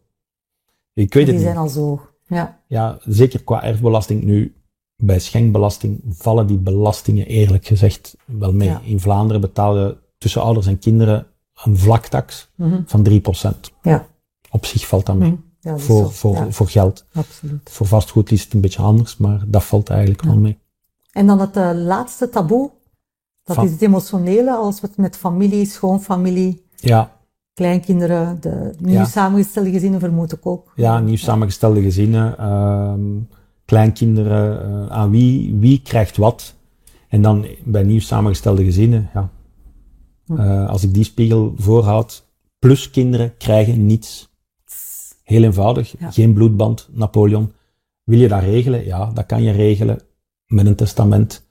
Ik weet Die het zijn niet. al zo. Ja, Ja, zeker qua erfbelasting nu. Bij schenkbelasting vallen die belastingen eerlijk gezegd wel mee. Ja. In Vlaanderen betalen tussen ouders en kinderen een vlaktax Mhm. van 3%. ja. Op zich valt dat mee. Mhm. Ja Voor, voor, Ja, voor geld. absoluut. Voor vastgoed is het een beetje anders, maar dat valt eigenlijk wel mee. En dan het eh, laatste taboe, dat Van- is het emotionele, als we het met familie, schoonfamilie, Ja, kleinkinderen, de nieuw samengestelde gezinnen vermoed ik ook. ja nieuw samengestelde gezinnen, ehm, kleinkinderen, eh, aan wie, wie krijgt wat. En dan bij nieuw samengestelde gezinnen, ja. Eh, als ik die spiegel voorhoud, plus kinderen krijgen niets. Heel eenvoudig, Ja. geen bloedband, Napoleon. Wil je dat regelen? Ja, dat kan je regelen met een testament.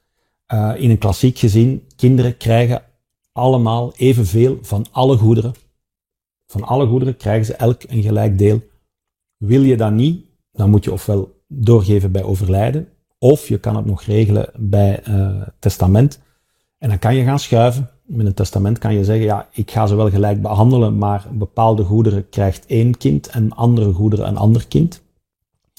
Eh, in een klassiek gezin, kinderen krijgen allemaal evenveel van alle goederen. Van alle goederen krijgen ze elk een gelijk deel. Wil je dat niet, dan moet je ofwel doorgeven bij overlijden, of je kan het nog regelen bij eh, testament. En dan kan je gaan schuiven. Met een testament kan je zeggen, ja, ik ga ze wel gelijk behandelen, maar bepaalde goederen krijgt één kind en andere goederen een ander kind.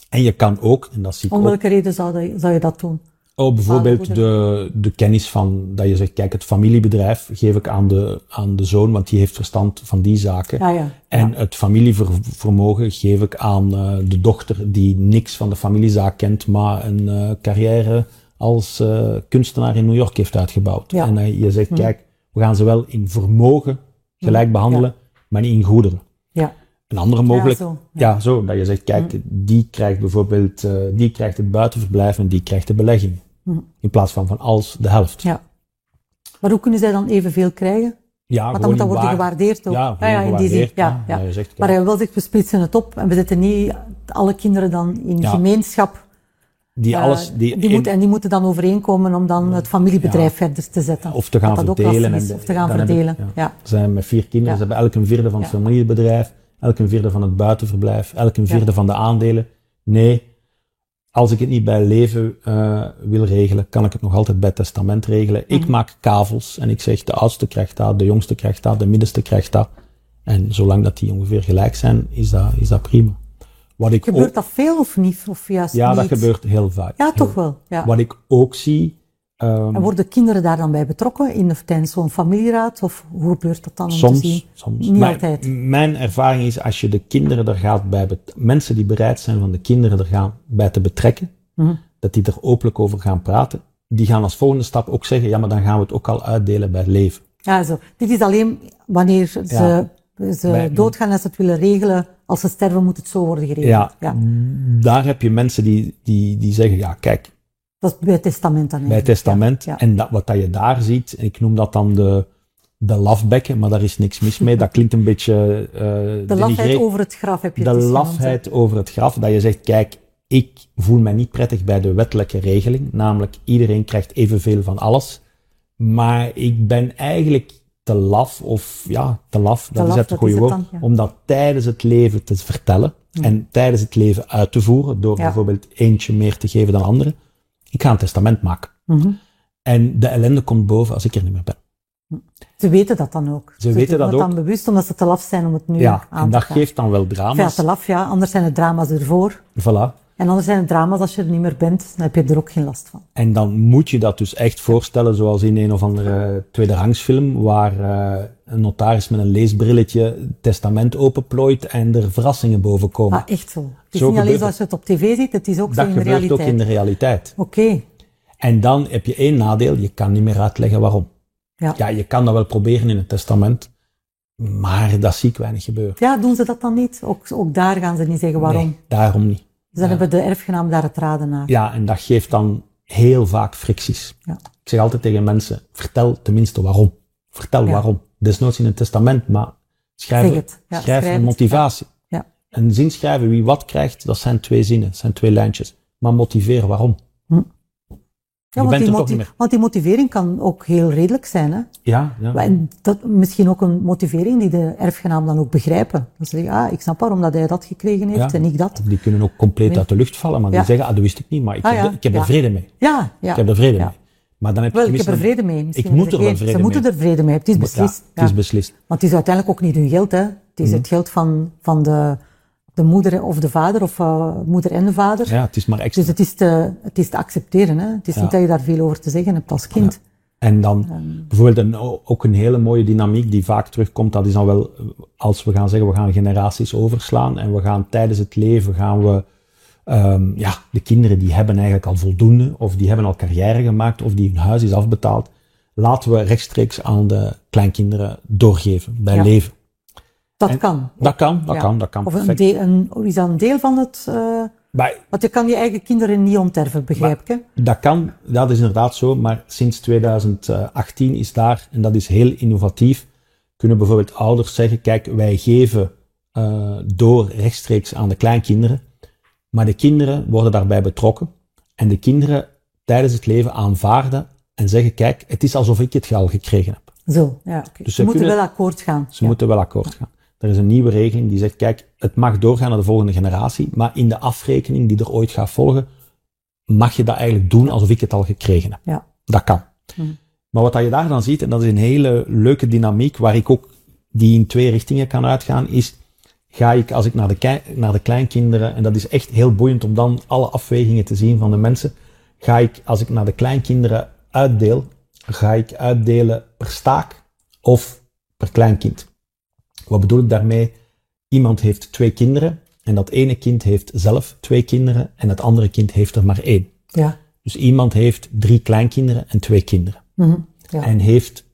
En je kan ook, en dat zie ik Om ook, welke reden zou, dat, zou je dat doen? Oh, bijvoorbeeld de, de kennis van, dat je zegt, kijk, het familiebedrijf geef ik aan de, aan de zoon, want die heeft verstand van die zaken. Ja, ja. En ja. het familievermogen geef ik aan eh, de dochter die niks van de familiezaak kent, maar een eh, carrière als eh, kunstenaar in New York heeft uitgebouwd. Ja. En je zegt, Hm. kijk, we gaan ze wel in vermogen gelijk behandelen, maar niet in goederen. ja. Een andere mogelijk, Ja, zo. ja, zo, dat je zegt, kijk, die krijgt bijvoorbeeld, eh, die krijgt het buitenverblijf en die krijgt de belegging. Hm. In plaats van van alles de helft. ja. Maar hoe kunnen zij dan evenveel krijgen? Ja, Want dan moet dat worden gewaardeerd ook. Ja, ja, in die zin. Ja, ja. Zegt, Maar hij wil zich, we splitsen het op en we zetten niet alle kinderen dan in gemeenschap. Die eh, alles, die, die en die moeten dan overeenkomen om dan het familiebedrijf verder te zetten. of te gaan Dat verdelen. lastig is, en of te gaan ik- verdelen. ja. Zijn met vier kinderen, ze hebben elk een vierde van het familiebedrijf, elk een vierde van het buitenverblijf, elk een vierde van de aandelen. Nee, als ik het niet bij leven eh, wil regelen, kan ik het nog altijd bij testament regelen. Ik Mhm. maak kavels en ik zeg de oudste krijgt dat, de jongste krijgt dat, de middenste krijgt dat. En zolang dat die ongeveer gelijk zijn, is dat, is dat prima. Wat ik Gebeurt ook, dat veel of niet? Of juist ja, dat gebeurt heel vaak. Ja, Heel- toch wel. Ja. Wat ik ook zie, ehm, En worden kinderen daar dan bij betrokken in de, tijdens zo'n familieraad? Of hoe gebeurt dat dan zien? soms, soms. Niet Mijn- altijd. Mijn ervaring is, als je de kinderen er gaat bij, mensen die bereid zijn van de kinderen er gaan bij te betrekken, Mhm. dat die er openlijk over gaan praten, die gaan als volgende stap ook zeggen, ja, maar dan gaan we het ook al uitdelen bij het leven. Ja, zo. Dit is alleen wanneer ze, Ja. Ze Bij- doodgaan en ze het willen regelen. Als ze sterven, moet het zo worden geregeld. Ja, ja. daar heb je mensen die, die, die zeggen, ja, kijk, Dat is bij het testament dan bij het testament, Ja, ja. en dat, wat dat je daar ziet, ik noem dat dan de, de lafbekken, maar daar is niks mis mee, dat klinkt een beetje... eh De lafheid over het graf heb je de genoemd, hè. lafheid over het graf, dat je zegt, kijk, ik voel mij niet prettig bij de wettelijke regeling, namelijk iedereen krijgt evenveel van alles. Maar ik ben eigenlijk te laf, of ja, te laf, dat laf, is het dat goede woord, ja. om dat tijdens het leven te vertellen en tijdens het leven uit te voeren, door Ja. bijvoorbeeld eentje meer te geven dan anderen. Ik ga een testament maken. Mhm. En de ellende komt boven als ik er niet meer ben. Ze weten dat dan ook. Ze weten doen dat het ook. dan bewust, omdat ze te laf zijn om het nu Ja, aan en te dat gaan. geeft dan wel Ja, drama's. te laf, ja. Anders zijn het drama's ervoor. Voilà. En anders zijn het drama's als je er niet meer bent, dan heb je er ook geen last van. En dan moet je dat dus echt voorstellen zoals in een of andere tweederangsfilm, waar eh, een notaris met een leesbrilletje het testament openplooit en er verrassingen boven komen. Ah, echt zo. Het is Zo niet alleen gebeurt zoals je het op tv ziet, het is ook dat zo in de gebeurt realiteit. ook in de realiteit. Oké, En dan heb je één nadeel, je kan niet meer uitleggen waarom. ja. Ja, je kan dat wel proberen in het testament, maar dat zie ik weinig gebeuren. Ja, doen ze dat dan niet? Ook, ook daar gaan ze niet zeggen waarom. Nee, daarom niet. Dus dan hebben de erfgenaam daar het raden naar. Ja, en dat geeft dan heel vaak fricties. Ja. Ik zeg altijd tegen mensen, vertel tenminste waarom. Vertel Ja. waarom. Desnoods in een testament, maar schrijf. Ja, schrijf schrijf een motivatie. Ja. Een zin schrijven, wie wat krijgt, dat zijn twee zinnen, dat zijn twee lijntjes. Maar motiveren waarom. Ja, je want, bent die er toch moti- niet meer. want die motivering kan ook heel redelijk zijn. Hè? Ja, ja. En dat, misschien ook een motivering die de erfgenaam dan ook begrijpen. Dat ze zeggen, ah, ik snap waarom dat hij dat gekregen heeft Ja. en ik dat. Of die kunnen ook compleet uit de lucht vallen, maar die zeggen, ah, dat wist ik niet, maar ik, Ah, heb, er- ik heb er vrede mee. Ja, ja. Ik heb er vrede Ja. mee. Maar dan heb je Wel, ik heb er vrede mee. Misschien Ik moet er wel vrede Ze mee. moeten er vrede mee hebben. Het is Ja, beslist. het is beslist. Want het is uiteindelijk ook niet hun geld. Hè. Het is Mhm. het geld van, van de, de moeder of de vader, of uh, moeder en de vader. Ja, het is maar extra. Dus het is te, het is te accepteren. Hè. Het is Ja. niet dat je daar veel over te zeggen hebt als kind. En dan bijvoorbeeld een, ook een hele mooie dynamiek die vaak terugkomt, dat is dan wel eh, als we gaan zeggen we gaan generaties overslaan en we gaan tijdens het leven gaan we ehm, ja, de kinderen die hebben eigenlijk al voldoende of die hebben al carrière gemaakt of die hun huis is afbetaald, laten we rechtstreeks aan de kleinkinderen doorgeven bij Ja. leven. Dat En- kan. Dat kan, dat Ja. kan, dat kan Of een deel, een, is dat een deel van het... eh Maar want je kan je eigen kinderen niet onterven, begrijp ik. Dat kan, dat is inderdaad zo, maar sinds 2018 is daar, en dat is heel innovatief, kunnen bijvoorbeeld ouders zeggen, kijk, wij geven eh, door rechtstreeks aan de kleinkinderen, maar de kinderen worden daarbij betrokken en de kinderen tijdens het leven aanvaarden en zeggen, kijk, het is alsof ik het al gekregen heb. Zo, ja. Dus Ze ze moeten kunnen- wel akkoord gaan. Ze moeten wel akkoord gaan. Er is een nieuwe regeling die zegt, kijk, het mag doorgaan naar de volgende generatie, maar in de afrekening die er ooit gaat volgen, mag je dat eigenlijk doen alsof ik het al gekregen heb. Ja. Dat kan. Hmm. Maar wat je daar dan ziet, en dat is een hele leuke dynamiek, waar ik ook die in twee richtingen kan uitgaan, is ga ik, als ik naar de, naar de kleinkinderen, en dat is echt heel boeiend om dan alle afwegingen te zien van de mensen, ga ik, als ik naar de kleinkinderen uitdeel, ga ik uitdelen per staak of per kleinkind. Wat bedoel ik daarmee? Iemand heeft twee kinderen, en dat ene kind heeft zelf twee kinderen, en het andere kind heeft er maar één. Ja. Dus iemand heeft drie kleinkinderen en twee kinderen. Mhm. ja. En heeft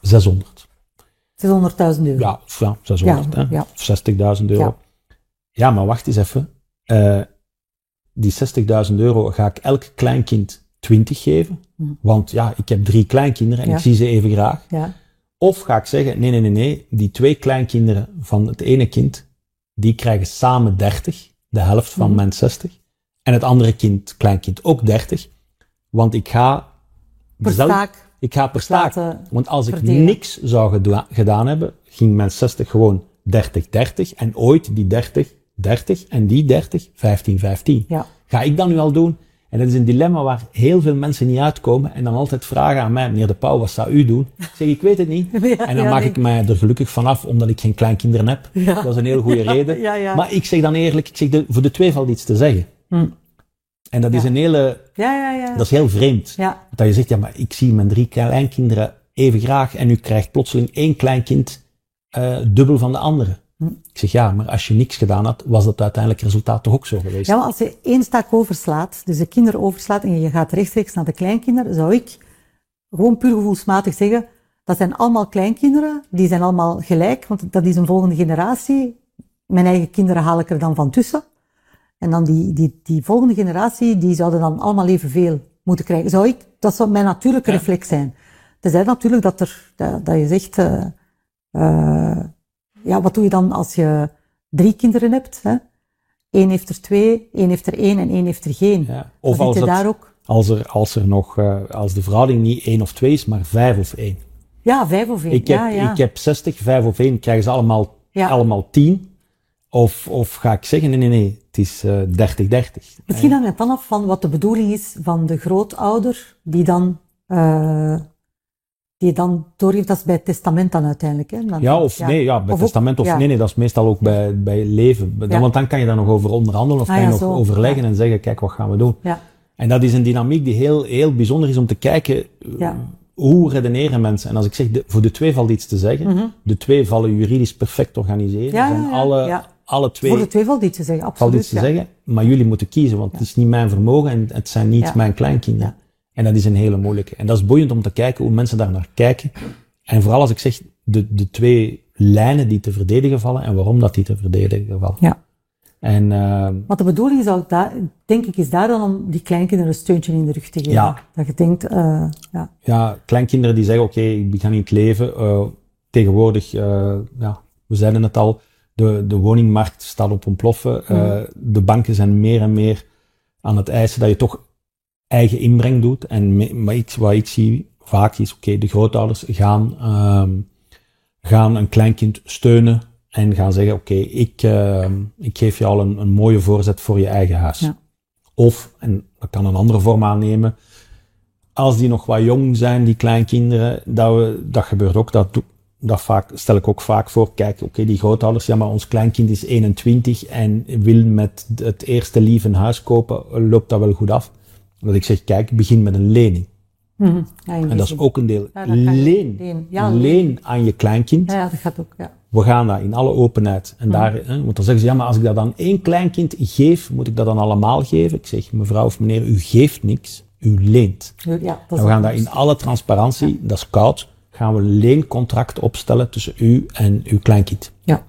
600. 600.000 euro. Ja, ja 600. Ja, ja. Of 60.000 euro. Ja. Ja. maar wacht eens even. Eh, die 60.000 euro ga ik elk kleinkind 20 geven. Want ja, ik heb drie kleinkinderen en Mhm. Ik zie ze even graag. Ja. Of ga ik zeggen, nee, nee, nee, nee. Die twee kleinkinderen van het ene kind, die krijgen samen 30. De helft van Mhm. mijn 60. En het andere kind, kleinkind, ook 30. Want ik ga... Per dezelfde- staak Ik ga per staak. Want als ik niks zou gedaan hebben, ging mijn 60 gewoon 30-30. En ooit die 30-30 en die 30 15-15. Ja. Ga ik dat nu al doen? En dat is een dilemma waar heel veel mensen niet uitkomen en dan altijd vragen aan mij, meneer De Pauw, wat zou u doen? Ik zeg, ik weet het niet. Ja, en dan ja, maak ik mij er gelukkig vanaf, omdat ik geen kleinkinderen heb. Ja. Dat is een heel goede reden. Maar ik zeg dan eerlijk, ik zeg, de, voor de twee valt iets te zeggen. Hm. En dat is een hele, Ja, ja, ja. dat is heel vreemd. Dat je zegt, ja, maar ik zie mijn drie kleinkinderen even graag en u krijgt plotseling één kleinkind eh dubbel van de andere. Ik zeg, ja, maar als je niks gedaan had, was dat uiteindelijk resultaat toch ook zo geweest? Ja, maar als je één staak overslaat, dus de kinderen overslaat en je gaat rechtstreeks naar de kleinkinderen, zou ik gewoon puur gevoelsmatig zeggen, dat zijn allemaal kleinkinderen, die zijn allemaal gelijk, want dat is een volgende generatie. Mijn eigen kinderen haal ik er dan van tussen. En dan die, die, die volgende generatie, die zouden dan allemaal evenveel moeten krijgen. Zou ik, dat zou mijn natuurlijke Ja. reflex zijn. Tenzij natuurlijk dat, er, dat, dat je zegt, eh, eh, ja, wat doe je dan als je drie kinderen hebt? Hè? één heeft er twee, één heeft er één en één heeft er geen. Ja. Of als, het, daar ook... als, er, als er nog, uh, als de verhouding niet één of twee is, maar vijf of één. Ja, vijf of één. Ik ja, heb, ja. ik heb 60, vijf of één, krijgen ze allemaal, Ja. allemaal tien. Of, of ga ik zeggen, nee, nee, nee, het is eh 30-30. Misschien hangt het dan af van wat de bedoeling is van de grootouder, die dan, eh die dan doorgeeft, dat is bij het testament dan uiteindelijk. Hè? Dan- Ja, of nee, ja, bij Of ook- testament of nee, nee, dat is meestal ook bij, bij leven. Dan-. Want dan kan je daar nog over onderhandelen of Ah, kan je nog zo. overleggen en zeggen, kijk, wat gaan we doen? Ja, En dat is een dynamiek die heel, heel bijzonder is om te kijken, eh, hoe redeneren mensen? En als ik zeg, de, voor de twee valt iets te zeggen. De twee vallen juridisch perfect organiseren. Mhm. Ja, zijn alle, ja. alle twee voor de twee valt iets te zeggen, valt absoluut. iets te zeggen, maar jullie moeten kiezen, want het is niet mijn vermogen en het zijn niet mijn kleinkinderen. En dat is een hele moeilijke. En dat is boeiend om te kijken hoe mensen daar naar kijken. En vooral als ik zeg, de, de twee lijnen die te verdedigen vallen en waarom dat die te verdedigen vallen. Ja. En uh, Want de bedoeling is ook daar, denk ik, is daar dan om die kleinkinderen een steuntje in de rug te geven. Ja. Dat je denkt, eh ja, ja, kleinkinderen die zeggen, oké, ik ga niet leven. Uh, tegenwoordig, ja, we zeiden het al, de, de woningmarkt staat op ontploffen. Uh, de banken zijn meer en meer aan het eisen dat je toch eigen inbreng doet. En maar ik, wat ik zie vaak is, oké, de grootouders gaan, um, gaan een kleinkind steunen en gaan zeggen, oké, ik, uh, ik geef je al een, een mooie voorzet voor je eigen huis. Ja. Of, en dat kan een andere vorm aannemen, als die nog wat jong zijn, die kleinkinderen, dat, we, dat gebeurt ook, dat, dat vaak, stel ik ook vaak voor, kijk, oké, okay, die grootouders, ja, maar ons kleinkind is 21 en wil met het eerste lief een huis kopen, loopt dat wel goed af? Dat ik zeg, kijk, begin met een lening. Mm -hmm. ja, en dat is ook een deel. Ja, leen. Leen. Ja, leen aan je kleinkind. Ja, dat gaat ook, ja. We gaan dat in alle openheid. En Mm. daar, hè, want dan zeggen ze, ja, maar als ik dat aan één kleinkind geef, moet ik dat dan allemaal geven? Ik zeg, mevrouw of meneer, u geeft niks, u leent. Ja, dat en we gaan daar in alle transparantie, dat is koud, gaan we een leencontract opstellen tussen u en uw kleinkind. Ja.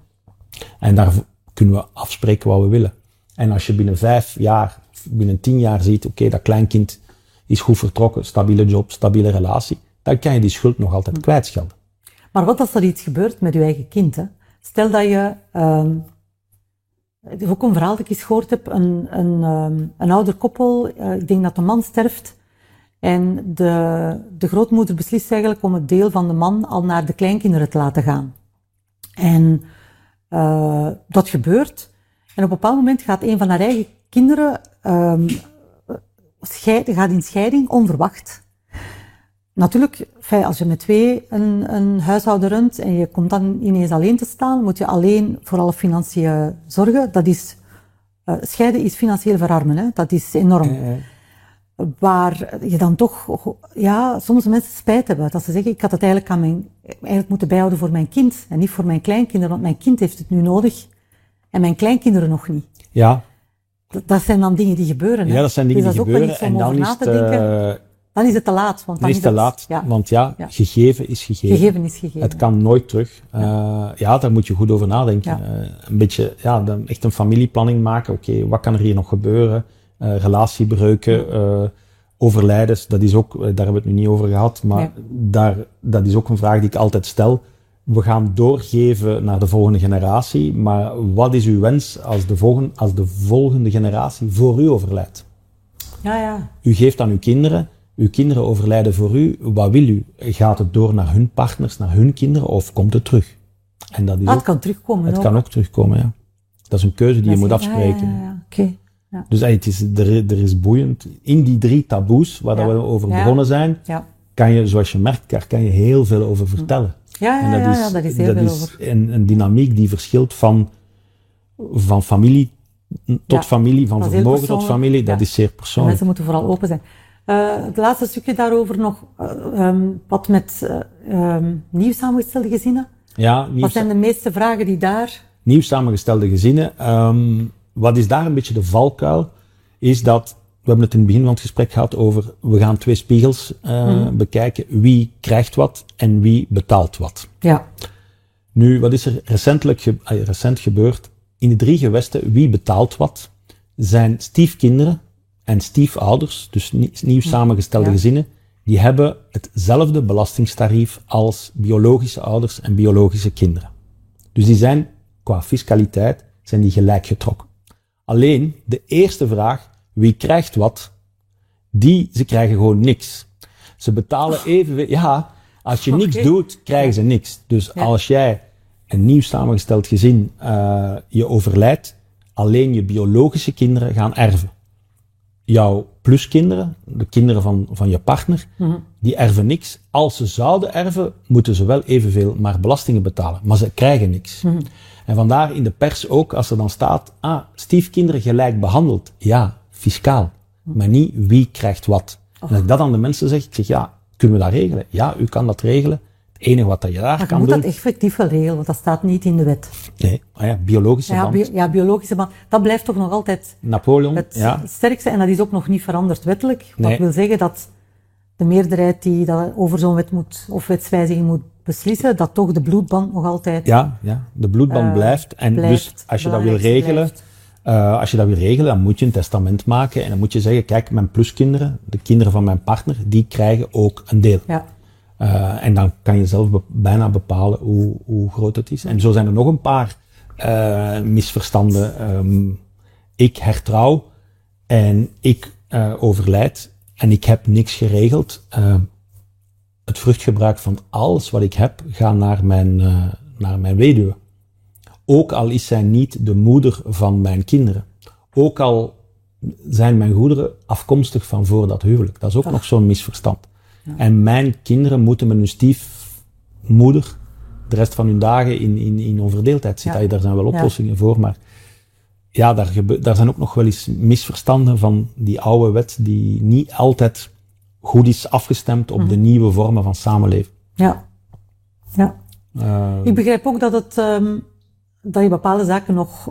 En daar kunnen we afspreken wat we willen. En als je binnen vijf jaar, binnen tien jaar ziet, oké, okay, dat kleinkind is goed vertrokken, stabiele job, stabiele relatie, dan kan je die schuld nog altijd kwijtschelden. Maar wat als er iets gebeurt met je eigen kind? Hè? Stel dat je, um, ook een verhaal dat ik eens gehoord heb, een, een, um, een ouder koppel, uh, ik denk dat de man sterft, en de, de grootmoeder beslist eigenlijk om het deel van de man al naar de kleinkinderen te laten gaan. En uh, dat gebeurt. En op een bepaald moment gaat een van haar eigen kinderen um, scheiden, gaat in scheiding, onverwacht. Natuurlijk, als je met twee een, een huishouden runt en je komt dan ineens alleen te staan, moet je alleen voor alle financiën zorgen. Dat is, uh, scheiden is financieel verarmen, hè? dat is enorm. Uh, Waar je dan toch, ja, soms mensen spijt hebben. Dat ze zeggen, ik had het eigenlijk aan mijn, eigenlijk moeten bijhouden voor mijn kind en niet voor mijn kleinkinderen, want mijn kind heeft het nu nodig en mijn kleinkinderen nog niet. Ja. Dat, dat zijn dan dingen die gebeuren. Hè? Ja, dat zijn dingen dus die gebeuren. en dan over is na te het, denken. uh, dan is het te laat. Want dan is is te het, laat. Ja. Want ja, Ja. gegeven is gegeven. Gegeven is gegeven. Het kan nooit terug. Ja. ja, daar moet je goed over nadenken. Uh, een beetje, ja, dan echt een familieplanning maken. Oké, okay, wat kan er hier nog gebeuren? Relatiebreuken, overlijdens, dat is ook, daar hebben we het nu niet over gehad, maar Nee. daar, dat is ook een vraag die ik altijd stel. We gaan doorgeven naar de volgende generatie, maar wat is uw wens als de volgende, als de volgende generatie voor u overlijdt? Ja, ja. U geeft aan uw kinderen, uw kinderen overlijden voor u, wat wil u? Gaat het door naar hun partners, naar hun kinderen, of komt het terug? En dat is Ah, ook, het kan terugkomen. het ook. kan ook terugkomen, ja. Dat is een keuze die je moet afspreken. Ja, ja, ja. Oké. Ja. Dus het is, er, er is boeiend. In die drie taboes waar we over begonnen zijn, Ja. kan je, zoals je merkt, daar kan je heel veel over vertellen. Ja, ja, en dat ja, is, ja, daar is heel dat veel is over. Een, een dynamiek die verschilt van, van familie tot familie, van vermogen tot familie. Dat is zeer En persoonlijk. mensen moeten vooral open zijn. Eh, het laatste stukje daarover nog, eh, ehm, wat met uh, um, nieuw samengestelde gezinnen. Ja, nieuw, Wat zijn de meeste vragen die daar... nieuw samengestelde gezinnen. Um, wat is daar een beetje de valkuil? Is dat, we hebben het in het begin van het gesprek gehad over, we gaan twee spiegels uh, bekijken. Wie krijgt wat en wie betaalt wat. Ja, Nu, wat is er recentelijk ge eh, recent gebeurd? In de drie gewesten, wie betaalt wat, zijn stiefkinderen en stiefouders, dus nie- nieuw samengestelde Ja. gezinnen, die hebben hetzelfde belastingstarief als biologische ouders en biologische kinderen. Dus die zijn, qua fiscaliteit, zijn die gelijk getrokken. Alleen de eerste vraag, wie krijgt wat, die, ze krijgen gewoon niks. Ze betalen evenveel, ja, als je niks doet, krijgen ze niks. Dus Ja. als jij een nieuw samengesteld gezin, eh, je overlijdt, alleen je biologische kinderen gaan erven. Jouw pluskinderen, de kinderen van, van je partner, die erven niks. Als ze zouden erven, moeten ze wel evenveel maar belastingen betalen. Maar ze krijgen niks. En vandaar in de pers ook, als er dan staat, ah, stiefkinderen gelijk behandeld. Ja, fiscaal. Maar niet wie krijgt wat. En als ik dat aan de mensen zeg, ik zeg, ja, kunnen we dat regelen? Ja, u kan dat regelen. Het enige wat dat je daar Maar kan moet doen... dat effectief wel regelen, want dat staat niet in de wet. Nee, maar ja, biologische Ja, band. bio- ja biologische band, dat blijft toch nog altijd Napoleon, het ja. sterkste en dat is ook nog niet veranderd wettelijk. Nee. wil zeggen dat de meerderheid die dat over zo'n wet moet, of wetswijziging moet beslissen, dat toch de bloedband nog altijd Ja, ja, de bloedband Eh, blijft. En blijft, dus als je dat wil regelen, blijft. Eh, als je dat wil regelen, dan moet je een testament maken en dan moet je zeggen, kijk, mijn pluskinderen, de kinderen van mijn partner, die krijgen ook een deel. Ja, Eh, en dan kan je zelf be- bijna bepalen hoe, hoe groot het is. En zo zijn er nog een paar eh, misverstanden. Ehm, ik hertrouw en ik overlijd en ik heb niks geregeld. Het vruchtgebruik van alles wat ik heb gaat naar mijn, naar mijn weduwe. Ook al is zij niet de moeder van mijn kinderen. Ook al zijn mijn goederen afkomstig van voor dat huwelijk. Dat is ook nog zo'n misverstand. En mijn kinderen moeten met hun stiefmoeder de rest van hun dagen in, in, in onverdeeldheid zitten. Ja. Daar zijn wel oplossingen voor, maar ja, daar, daar zijn ook nog wel eens misverstanden van die oude wet die niet altijd goed is afgestemd op de nieuwe vormen van samenleven. ja, ja. Eh, Ik begrijp ook dat, het, ehm, dat je bepaalde zaken nog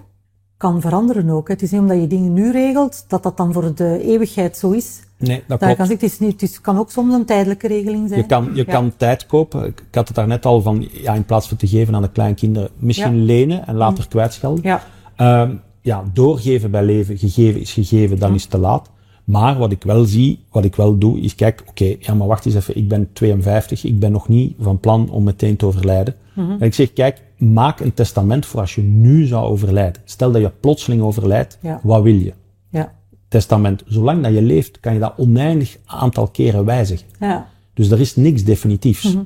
kan veranderen ook. Het is niet omdat je dingen nu regelt, dat dat dan voor de eeuwigheid zo is. nee, dat Dat klopt. kan, het, is niet, het is, kan ook soms een tijdelijke regeling zijn. Je kan, je Ja. kan tijd kopen. Ik had het daar net al van, ja, in plaats van te geven aan de kleinkinderen, misschien Ja. Mm. lenen en later kwijtschelden. Ja, Ehm, ja, doorgeven bij leven, gegeven is gegeven, dan is het te laat. Maar wat ik wel zie, wat ik wel doe, is kijk, oké, ja, maar wacht eens even, ik ben 52, ik ben nog niet van plan om meteen te overlijden. Mhm. En ik zeg, kijk, maak een testament voor als je nu zou overlijden. Stel dat je plotseling overlijdt, Ja. wat wil je? ja, Testament, zolang dat je leeft, kan je dat oneindig aantal keren wijzigen. ja. Dus er is niks definitiefs. Mhm.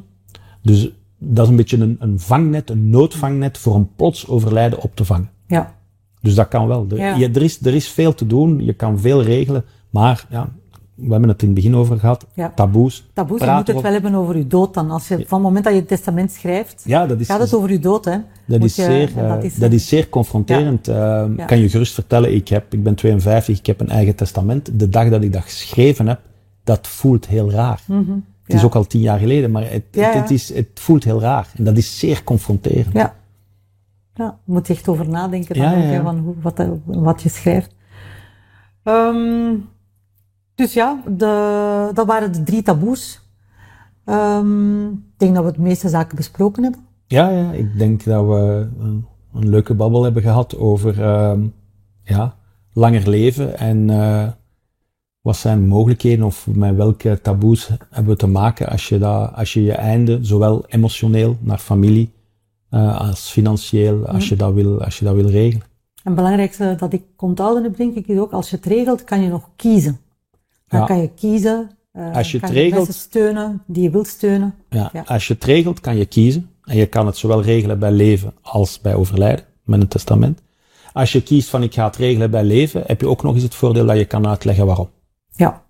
Dus dat is een beetje een, een vangnet, een noodvangnet voor een plots overlijden op te vangen. ja. Dus dat kan wel. Er, Ja. je- er, is, er is veel te doen, je kan veel regelen, maar ja, we hebben het in het begin over gehad, Ja. taboes. Taboes, je moet het wel hebben over je dood dan. Als je, van het moment dat je het testament schrijft, Ja, dat is, gaat het over je dood, hè. dat is, je- zeer, en eh, dat is, dat is zeer confronterend. Eh, Ja. Kan je gerust vertellen, ik, heb, ik ben 52, ik heb een eigen testament. De dag dat ik dat geschreven heb, dat voelt heel raar. Het is Mhm. Ook al tien jaar geleden, maar het, is, het voelt heel raar. En dat is zeer confronterend. Ja. Ja, je moet echt over nadenken dan ook, hè, van hoe, wat, dat- wat je schrijft. Ehm, dus ja, de, dat waren de drie taboes. Ehm, ik denk dat we de meeste zaken besproken hebben. Ja, ja, ik denk dat we een, een leuke babbel hebben gehad over ehm, ja, langer leven en eh, wat zijn mogelijkheden of met welke taboes hebben we te maken als je, dat, als je je einde, zowel emotioneel naar familie eh, als financieel, als, je dat wil, als je dat wil regelen. En het belangrijkste dat ik onthouden heb, denk ik, is ook als je het regelt, kan je nog kiezen. Dan Ja. kan je kiezen. eh, Als je het regelt- steunen die je wilt steunen. Ja, Ja. Als je het regelt, kan je kiezen. En je kan het zowel regelen bij leven als bij overlijden, met een testament. Als je kiest van ik ga het regelen bij leven, heb je ook nog eens het voordeel dat je kan uitleggen waarom. Ja,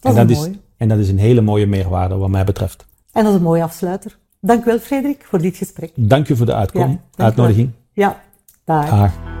dat en, is dat mooi. is, en dat is een hele mooie meerwaarde wat mij betreft. En dat is een mooie afsluiter. Dank u wel, Frederik, voor dit gesprek. Dank u voor de uitkom, Ja, dank u wel. uitnodiging. Ja, dag. Dag.